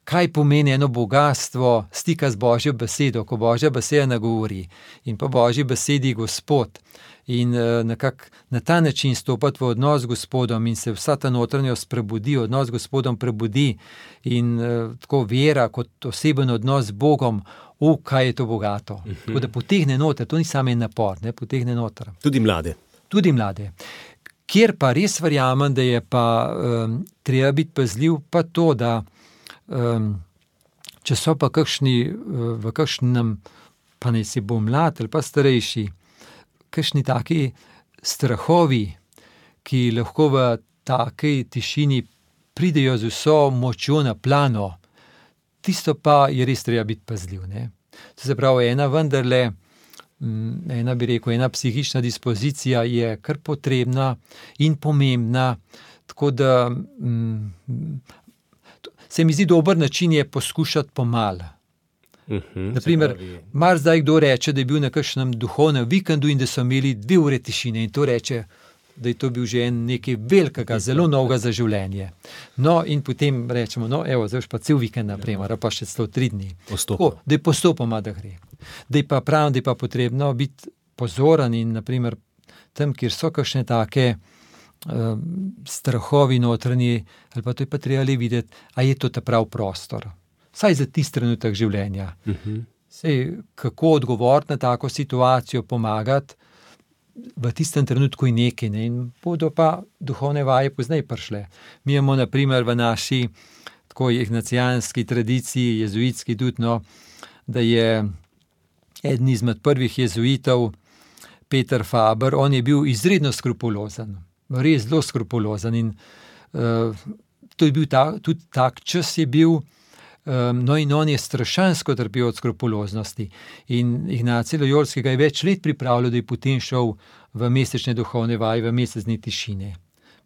kaj pomeni eno bogatstvo stika z Božjo besedo, ko Božja beseda nagovori in po Božji besedi Gospod. In eh, nekako na ta način stopiti v odnos z Gospodom, in se vsa ta notranjost prebudi, odnos z Gospodom prebudi, in eh, tako vera kot oseben odnos z Bogom, v kaj je to bogato. Uh -huh. Tako da potegne noter, to ni samo en napor, ne potegne noter Tudi mlade. tudi mlade. Kjer pa res verjamem, da je pa um, treba biti pazljiv, pa to, da um, če so pa kakšni uh, v kakšnem, pa naj si bo mlad ali pa starejši, kakšni taki strahovi, ki lahko v taki tišini pridejo z vso močjo na plano, tisto pa je res treba biti pazljiv. Ne? To se pravi, ena vendarle. Mm, Ena bi rekel, ena psihična dispozicija je kar potrebna in pomembna. Tako da mm, se mi zdi dober način je poskušati pomalo. Mhm, Naprimer, mar zdaj kdo reče, da je bil na kakšnem duhovnem vikendu in da so imeli dve ure tišine in to reče, da je to bil že en nekaj velikega, zelo novega za življenje. No, in potem rečemo, no, evo, zdaj pa cel vikend, naprimer, ali pa še celo tri dni. Postopno. Tako, da je postopoma, da gre. Da je pa pravim, da je pa potrebno biti pozoren in naprimer tam, kjer so kakšne take um, strahovi notranji, ali pa to je pa treba le videti, a je to ta prav prostor. Saj za tisti trenutek življenja. Mhm. Sej, kako odgovoriti na tako situacijo, pomagati v tistem trenutku in nekaj, ne? in bodo pa duhovne vaje pozneje prišle. Mi imamo, naprimer, v naši tako ignacijanski tradiciji, jezuitski tudi, no, da je eden izmed prvih jezuitov, Peter Faber, on je bil izredno skrupulozen, res zelo skrupulozen. In uh, to je bil ta, tudi tak čas je bil. Um, no, in on je strašansko trpel od skrupuloznosti. In Ignacij Lojolski ga je več let pripravljal, da je potem šel v mesečne duhovne vaje, v mesečne tišine.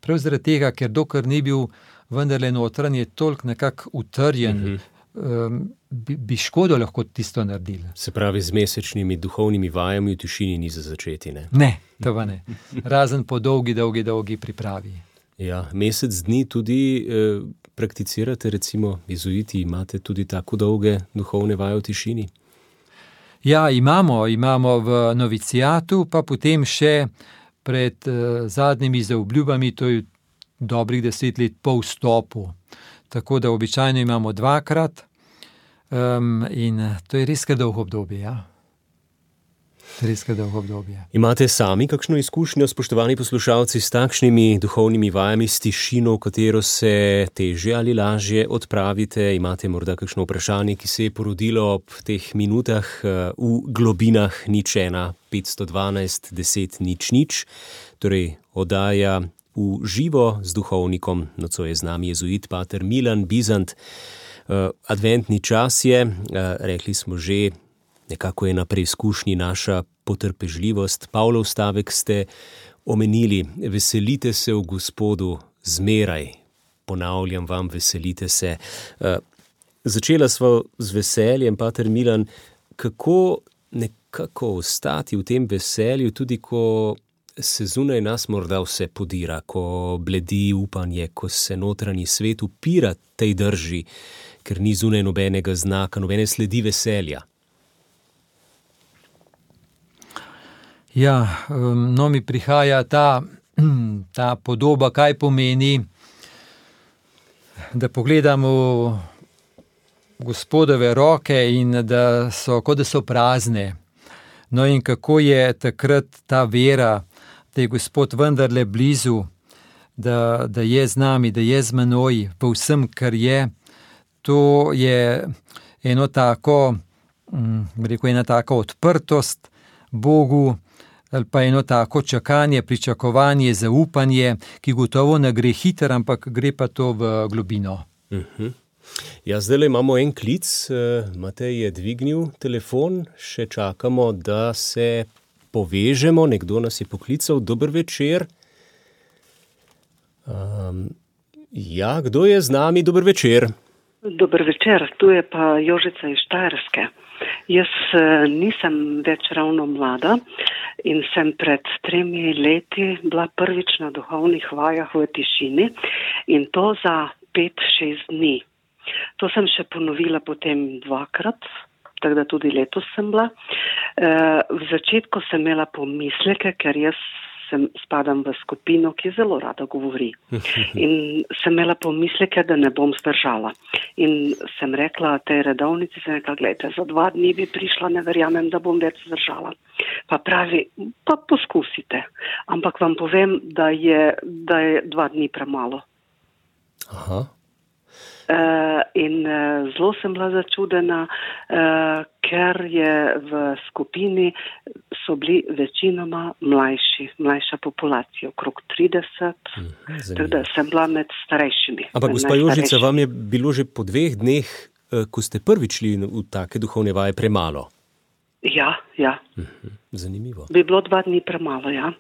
Prav zaradi tega, ker dokler ni bil vendarle notranje toliko nekako utrjen, uh -huh. um, bi, bi škodo lahko tisto naredili. Se pravi, z mesečnimi duhovnimi vajami v tišini ni za začeti. Ne? Ne, to pa ne. Razen po dolgi, dolgi, dolgi pripravi. Ja, mesec dni tudi eh, prakticirate, recimo, izuiti, imate tudi tako dolge duhovne vaje v tišini. Ja, imamo, imamo v novicijatu, pa potem še pred uh, zadnjimi zaobljubami, to je dobrih deset let po vstopu. Tako da običajno imamo dvakrat, um, in to je res kar dolgo obdobje. Ja. Res dolgo obdobje. Imate sami kakšno izkušnjo, spoštovani poslušalci, s takšnimi duhovnimi vajami, s tišino, v katero se teže ali lažje odpravite? Imate morda kakšno vprašanje, ki se je porodilo ob teh minutah eh, v globinah nič ena, 512, 10, nič nič, torej oddaja v živo z duhovnikom, nocoj je z nami jezuit Pater Milan Bizant. Eh, adventni čas je, eh, rekli smo že, nekako je na preizkušnji naša potrpežljivost. Pavlov stavek ste omenili, veselite se v Gospodu zmeraj. Ponavljam vam, veselite se. Eh, začela smo z veseljem, Pater Milan, kako nekako ostati v tem veselju, tudi ko se zunaj nas morda vse podira, ko bledi upanje, ko se notranji svet upira tej drži, ker ni zunaj nobenega znaka, nobene sledi veselja. Ja, no, mi prihaja ta, [CLEARS THROAT] ta podoba, kaj pomeni, da pogledamo gospodove roke in da so, kot da so prazne. No, in kako je takrat ta vera, da je Gospod vendarle blizu, da, da je z nami, da je z menoj, v vsem, kar je. To je eno tako, rekel, ena tako odprtost Bogu, ali pa eno tako čakanje, pričakovanje, zaupanje, ki gotovo ne gre hiter, ampak gre pa to v globino. Uh mhm. -huh. Ja, zdaj le imamo en klic, eh, Matej je dvignil telefon, še čakamo, da se povežemo. Nekdo nas je poklical, dober večer. Um, ja, kdo je z nami, dober večer? Dober večer, tu je pa Jožica iz Štajerske. Jaz eh, nisem več ravno mlada in sem pred tremi leti bila prvič na duhovnih vajah v tišini in to za pet, šest dni. To sem še ponovila potem dvakrat, tako da tudi letos sem bila. Eh, v začetku sem imela pomisleke, ker jaz sem, spadam v skupino, ki zelo rada govori. In sem imela pomisleke, da ne bom zdržala. In sem rekla tej redovnici, sem rekla, gledajte, za dva dni bi prišla, ne verjamem, da bom več zdržala. Pa pravi, pa poskusite. Ampak vam povem, da je, da je dva dni premalo. Aha. Uh, in uh, zelo sem bila začudena, uh, ker je v skupini so bili večinoma mlajši, mlajša populacija, okrog 30, mhm, tako da sem bila med starejšimi. Ampak, gospa Jožica, vam je bilo že po dveh dneh, ko ste prvič šli v take duhovne vaje, premalo? Ja, ja. Mhm. Zanimivo. Bi bilo dva dni premalo, ja.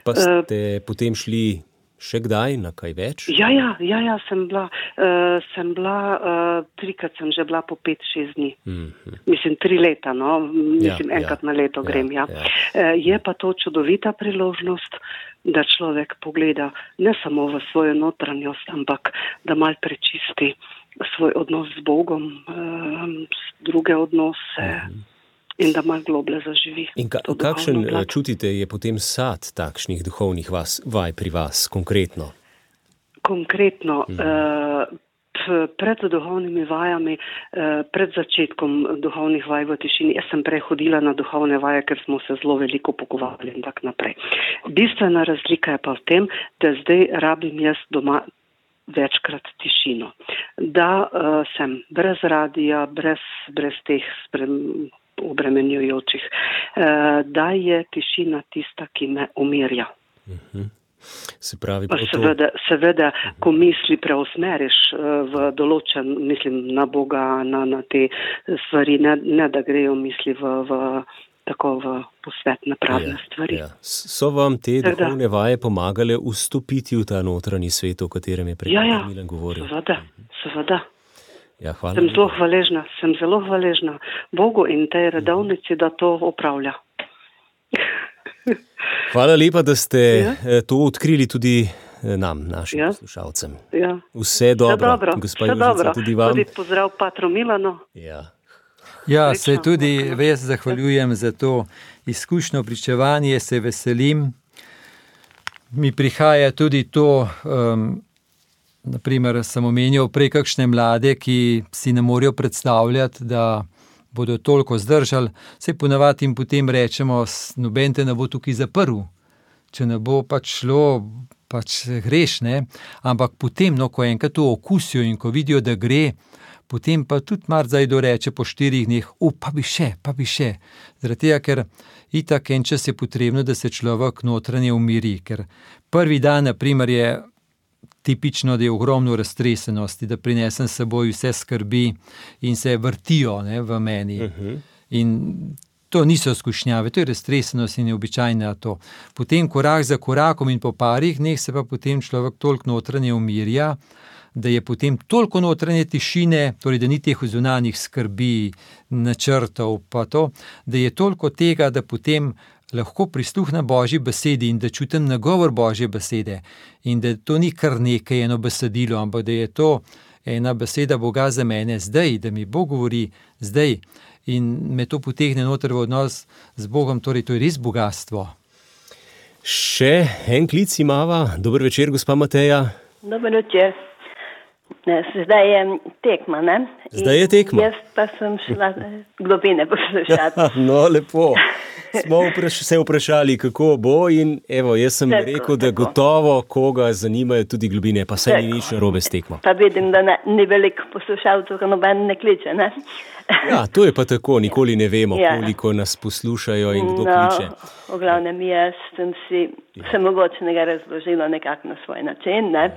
Pa ste uh, potem šli Še kdaj, na kaj več? Ja, ja, ja, ja sem bila, uh, sem bila uh, trikrat sem že bila po pet, šest dni. Mm -hmm. Mislim, tri leta, no, mislim, ja, enkrat ja, na leto ja, grem. Ja. Ja. Uh, je pa to čudovita priložnost, da človek pogleda ne samo v svojo notranjost, ampak da mal prečisti svoj odnos z Bogom, uh, druge odnose. Mm -hmm in da malo globlje zaživi. In ka, kakšen eh, čutite je potem sad takšnih duhovnih vas, vaj pri vas konkretno? Konkretno. Hmm. Uh, Pred duhovnimi vajami, eh, pred začetkom duhovnih vaj v tišini, jaz sem prehodila na duhovne vaje, ker smo se zelo veliko pogovarjali in tako naprej. Bistvena razlika je pa v tem, da zdaj rabim jaz doma večkrat tišino. Da uh, sem brez radija, brez, brez teh sprem, obremenjujočih, eh, da je tišina tista, ki me umirja. Mhm. Se pravi, pa seveda, seveda, ko misli preusmeriš eh, v določen, mislim na Boga, na, na te stvari, ne, ne da grejo misli v, v tako v posvet na pravne ja, stvari. Ja. So vam te duhovne vaje pomagale vstopiti v ta notranji svet, o katerem je prej ja, ja, govoril? Seveda, seveda. Ja, sem zelo hvaležna, sem zelo hvaležna Bogu in tej redovnici, da to opravlja. [LAUGHS] Hvala lepa, da ste ja. Eh, to odkrili tudi eh, nam, našim ja. poslušalcem. Ja. Vse dobro, dobro. gospod Južica, tudi vam. Tudi pozdrav Patro Milano. Ja. Ja, se tudi res zahvaljujem za to izkušnjo pričevanje, se veselim. Mi prihaja tudi to, um, Naprimer, sem omenil prej kakšne mlade, ki si ne morejo predstavljati, da bodo toliko zdržali, se ponavadi jim potem rečemo, noben te ne bo tukaj zaprl. Če ne bo pač šlo, pač greš, ne. Ampak potem, no, ko enkrat to okusijo in ko vidijo, da gre, potem pa tudi marsikaj doreče po štirih dneh, u, pa bi še, pa bi še. Zaradi tega, ker itak en čas je potrebno, da se človek notranje umiri, ker prvi dan, na primer, je tipično, da je ogromno raztresenosti, da prinesem s seboj vse skrbi in se vrtijo, ne, v meni. In to niso skušnjave, to je raztresenost in je običajna to. Potem korak za korakom in po parih dneh se pa potem človek toliko notranje umirja, da je potem toliko notranje tišine, torej da ni teh zunanjih skrbi, načrtov pa to, da je toliko tega, da potem lahko prisluhnem Božji besedi in da čutim nagovor Božje besede. In da to ni kar nekaj eno besedilo, ampak da je to ena beseda Boga za mene zdaj, da mi Bog govori zdaj in me to potegne noter v odnos z Bogom, torej to je res bogatstvo. Še en klic imava. Dober večer, gospa Mateja. Dober večer. Zdaj je tekma, ne? Zdaj je tekma. In jaz pa sem šla globine poslušati. [LAUGHS] no, lepo. [LAUGHS] Smo vpraš se vprašali, kako bo, in evo, jaz sem Tako, rekel, da tako. gotovo koga zanimajo tudi globine, pa se ni nič narobe s tekmo. Pa vidim, da ne, ni veliko poslušalcev, ker noben ne kliče, ne? Ja, to je pa tako, nikoli ne vemo, Ja. koliko nas poslušajo in kdo no, kliče. v glavnem jaz sem si se mogoče nekaj razložila nekako na svoj način, ne?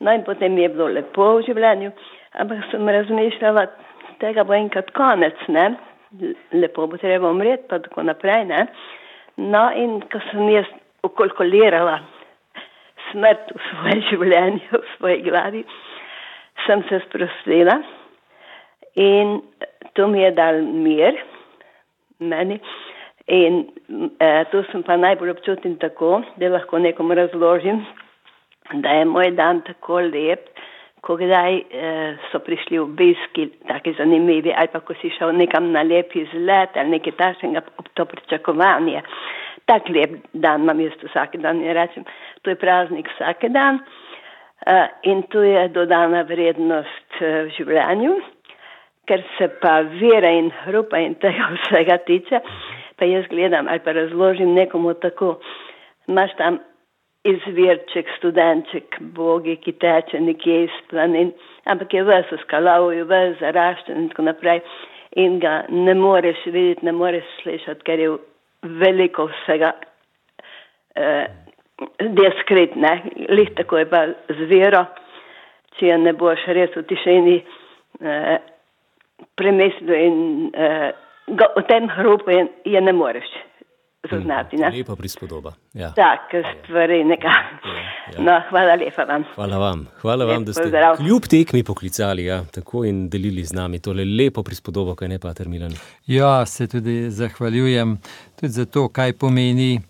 No in potem je bilo lepo v življenju, ampak sem razmišljala, tega bo enkrat konec, ne? Lepo bo treba umreti, pa tako naprej, ne? No in ko sem jaz ukalkulirala smrt v svoje življenje, v svoji glavi, sem se sprostila in to mi je dal mir, meni. In eh, to sem pa najbolj občutim tako, da lahko nekomu razložim, da je moj dan tako lep, ko kdaj eh, so prišli obiski, taki zanimivi, ali pa ko si šel nekam na lep izlet ali nekaj takšnega, to pričakovanje. Tak lep dan imam jaz vsak dan in rečem, to je praznik vsak dan eh, in tu je dodana vrednost eh, v življenju, ker se pa vere in hrupa in tega vsega tiče, pa jaz gledam ali pa razložim nekomu tako, imaš tam izvirček, studenček, bogi, ki teče nekje iz planin, ampak je ves v skalavju, ves zaraščen in tako naprej. In ga ne moreš videti, ne moreš slišati, ker je veliko vsega, eh, skrit, ne. Lih tako je pa z vero, če je ne boš res v tišini eh, premislil in eh, ga, v tem hrupu je, je ne moreš zaznati. Ne? Lepa prispodoba. Ja. Tak, stvari nekako. ja. No, hvala lepa vam. Hvala vam, hvala vam, Lep da ste pozdrav. kljub tekmi poklicali ja, tako in delili z nami tole lepo prispodobo, kaj ne pa termilan. Ja, se tudi zahvaljujem tudi za to, kaj pomeni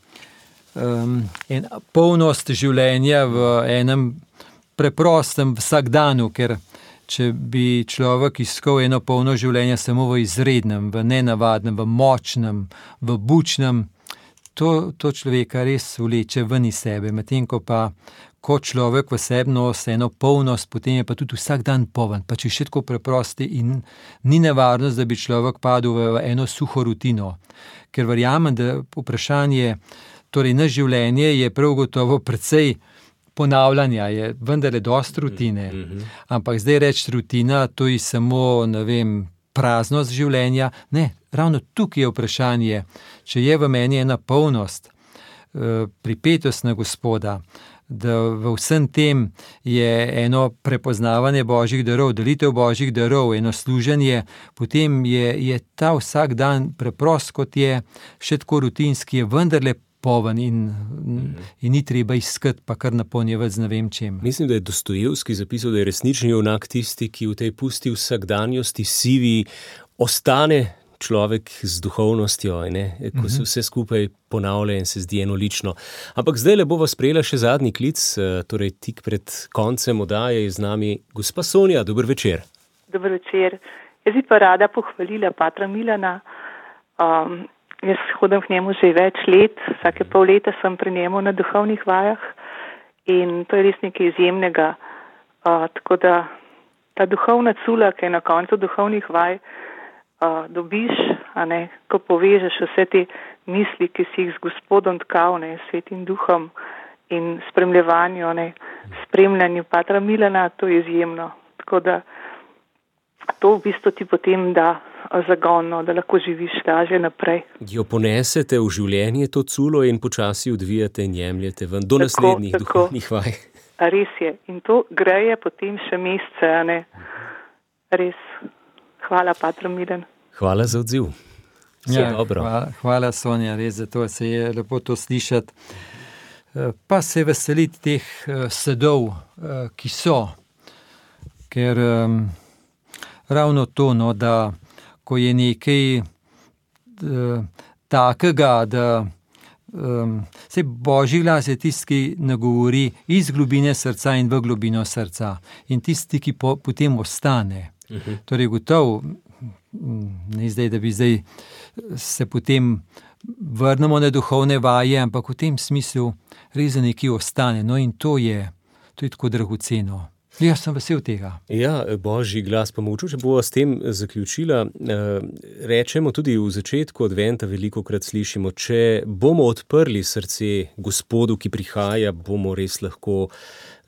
um, en, polnost življenja v enem preprostem vsakdanu, ker če bi človek iskal eno polno življenje samo v izrednem, v nenavadnem, v močnem, v bučnem, to, to človeka res vleče ven iz sebe, medtem ko pa ko človek v sebi nosi eno polnost, potem je pa tudi vsak dan poln, pa če še tako preprosti in ni nevarnost, da bi človek padel v eno suho rutino. Ker verjamem, da vprašanje, torej naš življenje je prav gotovo precej ponavljanja, je vendar je dost rutine. Ampak zdaj reči rutina, to je samo, ne vem, praznost življenja. Ne, ravno tukaj je vprašanje, če je v meni ena polnost, eh, pripetost na Gospoda, da v vsem tem je eno prepoznavanje božjih darov, delitev božjih darov, eno služenje, potem je, je ta vsak dan preprost, kot je, še tako rutinski, je vendarle poven in, in ni treba iskati, pa kar napolnjevati z ne vem čem. Mislim, da je Dostojevski zapisal, da je resnični junak tisti, ki v tej pusti vsakdanjosti sivi ostane človek z duhovnostjo, ne, ko se vse skupaj ponavlja in se zdi enolično. Ampak zdaj le bova sprejela še zadnji klic, eh, torej tik pred koncem oddaje je z nami gospa Sonja, dober večer. Dobro večer. Jaz bi pa rada pohvalila Patra Milana. Um, jaz hodim k njemu že več let, vsake pol leta sem pri njemu na duhovnih vajah in to je res nekaj izjemnega. Uh, tako da ta duhovna cula, ki je na koncu duhovnih vaj, uh, dobiš, ne, ko povežeš vse te misli, ki si jih z gospodom tkal, ne, svetim duhom in spremljevanju, ne, spremljanju patra Milana, to je izjemno. Tako da to v bistvu ti potem da zagonno, da lahko živiš lažje naprej. Jo ponesete v življenje to culo in počasi odvijate in jemljete ven do tako, naslednjih tako. duhovnih vaj. Res je. In to greje potem še mesece, a ne? Res. Hvala, Patro Miren. Hvala za odziv. Ja, hvala, hvala, Sonja, res za to se je lepo to slišati. Eh, pa se veseliti teh eh, sedov, eh, ki so. Ker um, ravno to, no, da ko je nekaj takega, da um, se božji glas je tisti, ki nagovori iz globine srca in v globino srca, in tisti, ki po, potem ostane. Mhm. Torej, gotovo, ne zdaj, da bi zdaj se potem vrnemo na duhovne vaje, ampak v tem smislu res nekaj ostane. No, in to je, to je tako dragoceno. Jaz sem vesel tega. Ja, božji glas pa moče, če bo s tem zaključila. Eh, rečemo tudi v začetku adventa, veliko krat slišimo, če bomo odprli srce Gospodu, ki prihaja, bomo res lahko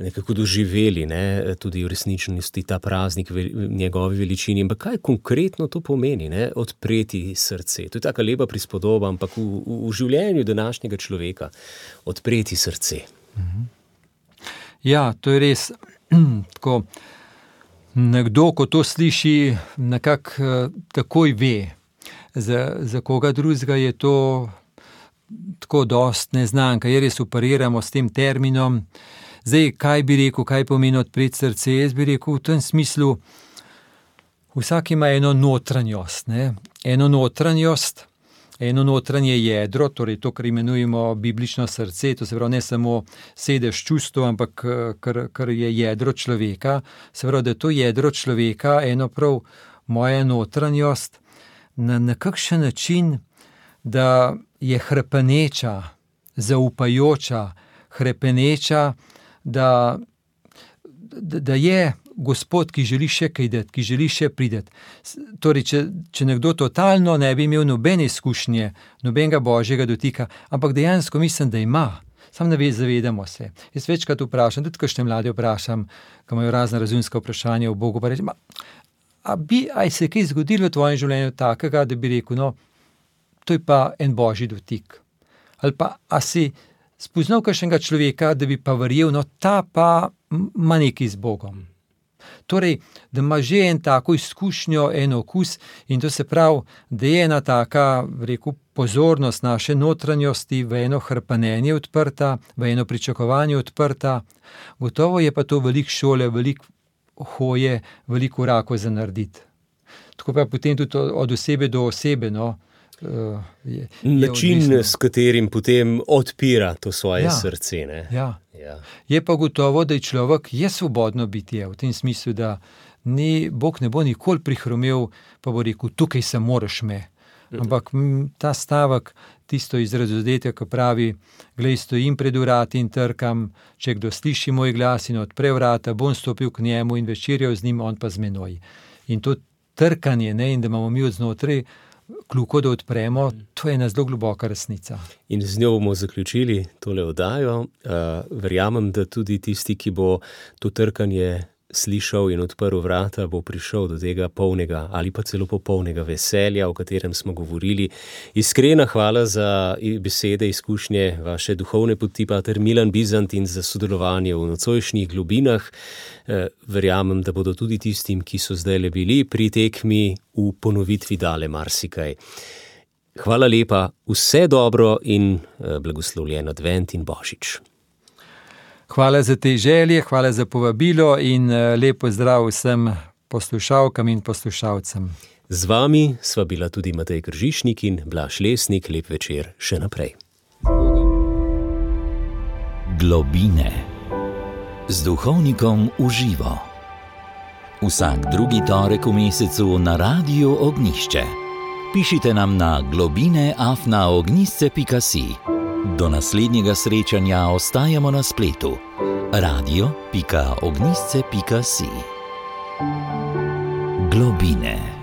nekako doživeli ne, tudi v resničnosti ta praznik v njegovi veličini. Ampak kaj konkretno to pomeni, ne, odpreti srce? To je tako lepa prispodoba, ampak v, v, v življenju današnjega človeka odpreti srce. Mhm. Ja, to je res. [CLEARS THROAT] tako, nekdo, ko to sliši, nekako uh, takoj ve, za, za koga drugega je to tako dost neznanka, jer res upariramo s tem terminom. Zdaj, kaj bi rekel, kaj pomeni odpreti srce? Jaz bi rekel v tem smislu, vsak ima eno notranjost, ne? eno notranjost eno notranje jedro, torej to, kar imenujemo biblično srce, to se pravi ne samo sedež čustva, ampak kar, kar je jedro človeka. Se pravi, da je to jedro človeka eno prav moja notranjost na nekakšen način, da je hrepeneča, zaupajoča, hrepeneča, da, da, da je gospod, ki želi še kaj dati, ki želi še priti. Torej, če, če nekdo totalno ne bi imel nobene izkušnje, nobenega božjega dotika, ampak dejansko mislim, da ima. Sam ne veš, zavedamo se. Jaz večkrat vprašam, tudi kašne mlade vprašam, ki imajo razne razumske vprašanja o Bogu. Rečem, a bi aj se kaj zgodilo v tvojem življenju takega, da bi rekel, no, to je pa en božji dotik. Ali pa a si spoznal kakšnega človeka, da bi pa verjel, no, ta pa ima nekaj z Bogom. Torej, da ima že en tako izkušnjo, en okus in to se pravi, da je ena taka, rekel, pozornost naše notranjosti v eno hrpanenje odprta, v eno pričakovanje odprta. Gotovo je pa to velik šole, velik hoje, veliko rako za narediti. Tako pa potem tudi od osebe do osebe. No, je, Način, je s katerim potem odpira to svoje ja, srce. Ja. Ja. Je pa gotovo, da je človek je svobodno biti v tem smislu, da ni, Bog ne bo nikoli prihromil, pa bo rekel: tukaj se moraš me. Mhm. Ampak ta stavek, tisto izrazodetje, ki pravi: Glej, stojim pred vrati in trkam, če kdo sliši moj glas in odpre vrata, bom stopil k njemu in večerjal z njim, on pa z menoj. In to trkanje, ne, in da imamo mi od znotraj kljuko, da odpremo, to je ena zelo globoka resnica. In z njo bomo zaključili tole oddajo. Uh, verjamem, da tudi tisti, ki bo to trkanje slišal in odprl vrata, bo prišel do tega polnega ali pa celo popolnega veselja, o katerem smo govorili. Iskrena hvala za besede, izkušnje vaše duhovne poti, pater Milan Bizant in za sodelovanje v nocojšnjih globinah. Eh, verjamem, da bodo tudi tistim, ki so zdaj le bili pri tekmi, v ponovitvi dale marsikaj. Hvala lepa, vse dobro in eh, blagoslovljen advent in božič. Hvala za te želje, hvala za povabilo in eh, lepo zdrav vsem poslušalkam in poslušalcem. Z vami sva bila tudi Matej Kržišnik in Blaž Lesnik, lep večer še naprej. Globine z duhovnikom uživo. Vsak drugi torek v mesecu na Radio Ognišče. Pišite nam na globine afnaognisce.si. Do naslednjega srečanja ostajamo na spletu radio.ognisce.si Globine.